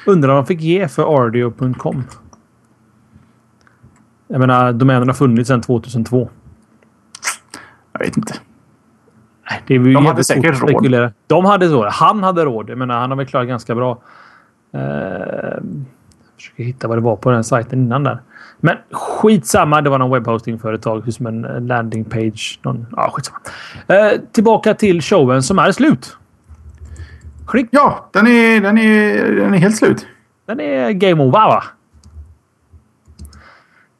Undrar vad de fick ge för audio.com. Jag menar, domänen har funnits sedan 2002. Jag vet inte. Det är de hade säkert råd. De hade råd. Han hade råd. Jag menar, han har väl klarat ganska bra. Uh, försöker hitta vad det var på den sajten innan där. Men skitsamma. Det var någon webbhostingföretag som en landing page. Någon, ja, skitsamma. Eh, tillbaka till showen som är slut. Klick. Ja, den är, den, är, den är helt slut. Den är game over va?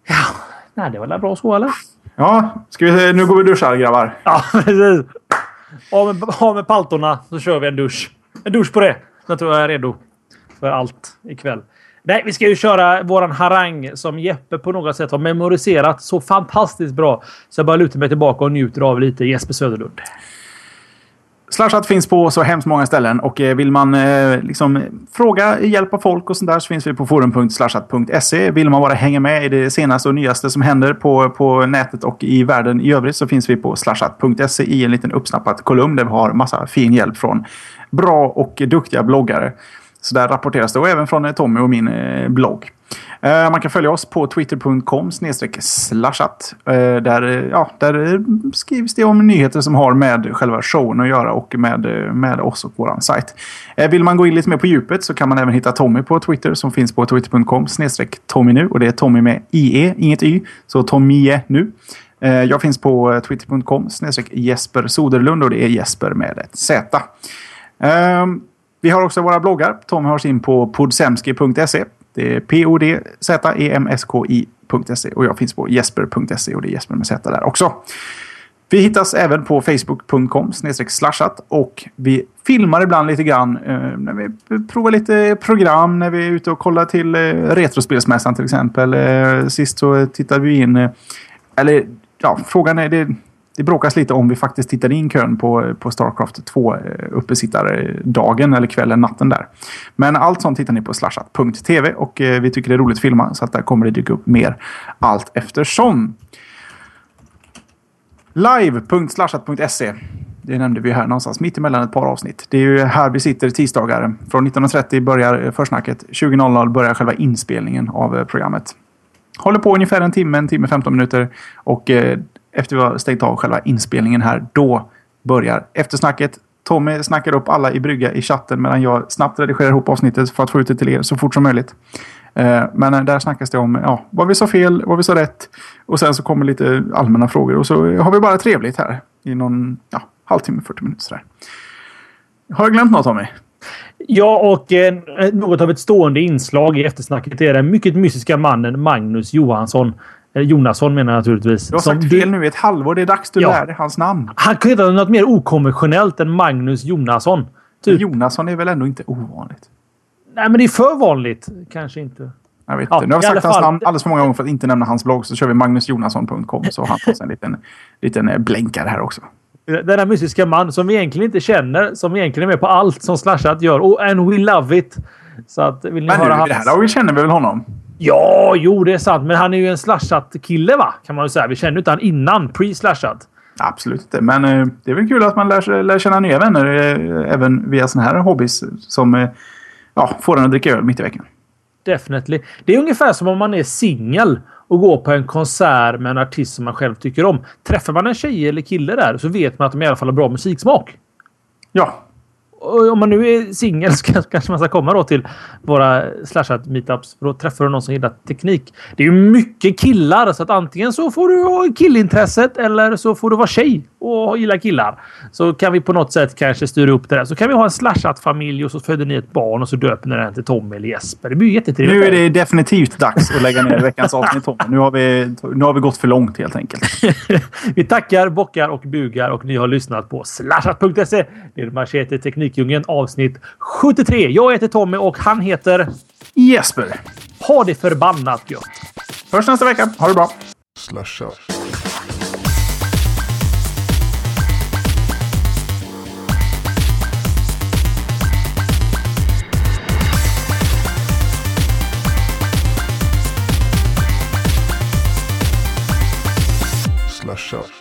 Ja, nej, det var väl bra så eller? Ja, ska vi, nu går vi och duschar grabbar. Ja, precis. Av med, av med paltorna så kör vi en dusch. En dusch på det. Sen tror jag är redo för allt ikväll. Nej, vi ska ju köra våran harang som Jeppe på något sätt har memoriserat så fantastiskt bra. Så jag bara lutar mig tillbaka och njuter av lite Jesper Söderlund. Slashat finns på så hemskt många ställen och eh, vill man eh, liksom fråga hjälp av folk och sånt där så finns vi på forum.slashat.se. Vill man bara hänga med i det senaste och nyaste som händer på, på nätet och i världen i övrigt så finns vi på slashat.se i en liten uppsnappad kolumn där vi har massa fin hjälp från bra och duktiga bloggare. Så där rapporteras det och även från eh, Tommy och min eh, blogg. Eh, man kan följa oss på twitter.com slashat. Där, ja, där skrivs det om nyheter som har med själva showen att göra och med, med oss och vår sajt. Vill man gå in lite mer på djupet så kan man även hitta Tommy på Twitter som finns på twitter.com Tommy nu och det är Tommy med IE, inget Y. Så Tommy e nu. Jag finns på twitter.com Jesper Soderlund och det är Jesper med ett Z. Vi har också våra bloggar. Tom har sin på podsemski.se. Det är p-o-d-z-e-m-s-k-i.se och jag finns på jesper.se och det är Jesper med Z där också. Vi hittas även på facebook.com slashat och vi filmar ibland lite grann eh, när vi provar lite program när vi är ute och kollar till eh, Retrospelsmässan till exempel. Eh, sist så tittade vi in, eh, eller ja, frågan är, det, det bråkas lite om vi faktiskt tittade in kön på, på Starcraft 2 eh, uppesittardagen eller kvällen, natten där. Men allt sånt hittar ni på slashat.tv och eh, vi tycker det är roligt att filma så att där kommer det dyka upp mer allt eftersom. Live.slashat.se. Det nämnde vi här någonstans, mitt emellan ett par avsnitt. Det är ju här vi sitter tisdagar. Från 19.30 börjar eh, försnacket. 20.00 börjar själva inspelningen av programmet. Håller på ungefär en timme, en timme 15 minuter. Och efter vi har stängt av själva inspelningen här, då börjar eftersnacket. Tommy snackar upp alla i brygga i chatten medan jag snabbt redigerar ihop avsnittet för att få ut det till er så fort som möjligt. Eh, men eh, där snackas det om ja, vad vi sa fel, vad vi sa rätt. Och sen så kommer lite allmänna frågor. Och så har vi bara trevligt här i någon ja, halvtimme, 40 minuter sådär. Har jag glömt något Tommy? Ja, och eh, något av ett stående inslag i eftersnacket är den mycket mystiska mannen Magnus Johansson. Jonasson menar jag naturligtvis. Du har sagt fel nu i ett halvår. Det är dags du ja. lär dig hans namn. Han kan heta något mer okonventionellt än Magnus Jonasson. Typ. Jonasson är väl ändå inte ovanligt? Nej, men det är för vanligt. Kanske inte. Jag vet inte. nu har vi sagt hans fall. namn alldeles för många gånger för att inte nämna hans blogg. Så kör vi magnusjonasson.com så han fått en liten, liten eh, blänkare här också. Denna mystiska man som vi egentligen inte känner, som egentligen är med på allt som Slashat gör. Oh, and we love it! Så att, vill ni men höra nu, hans... det här laget känner vi väl honom? Ja, jo, det är sant. Men han är ju en slashat-kille, va? Kan man ju säga. Vi kände inte han innan pre-slashat. Absolut inte. Men eh, det är väl kul att man lär, lär känna nya vänner eh, även via sådana här hobbys som eh, ja, får en att dricka öl mitt i veckan. Definitely. Det är ungefär som om man är singel och går på en konsert med en artist som man själv tycker om. Träffar man en tjej eller kille där så vet man att de i alla fall har bra musiksmak. Ja, och om man nu är singel så kanske man ska komma då till våra slashat meetups. För då träffar du någon som gillar teknik. Det är ju mycket killar så att antingen så får du ha killintresset eller så får du vara tjej och gilla killar. Så kan vi på något sätt kanske styra upp det där. Så kan vi ha en slashat familj och så föder ni ett barn och så döper ni den till Tommy eller Jesper. Det blir jättetrevligt. Nu är det definitivt dags att lägga ner veckans avsnitt Tommy. Nu har vi, nu har vi gått för långt helt enkelt. vi tackar, bockar och bugar och ni har lyssnat på slashat.se. Det är Machete Teknik Musikdjungeln avsnitt 73. Jag heter Tommy och han heter Jesper. Ha det förbannat gött! Först nästa vecka. Ha det bra! Slasha. Slasha.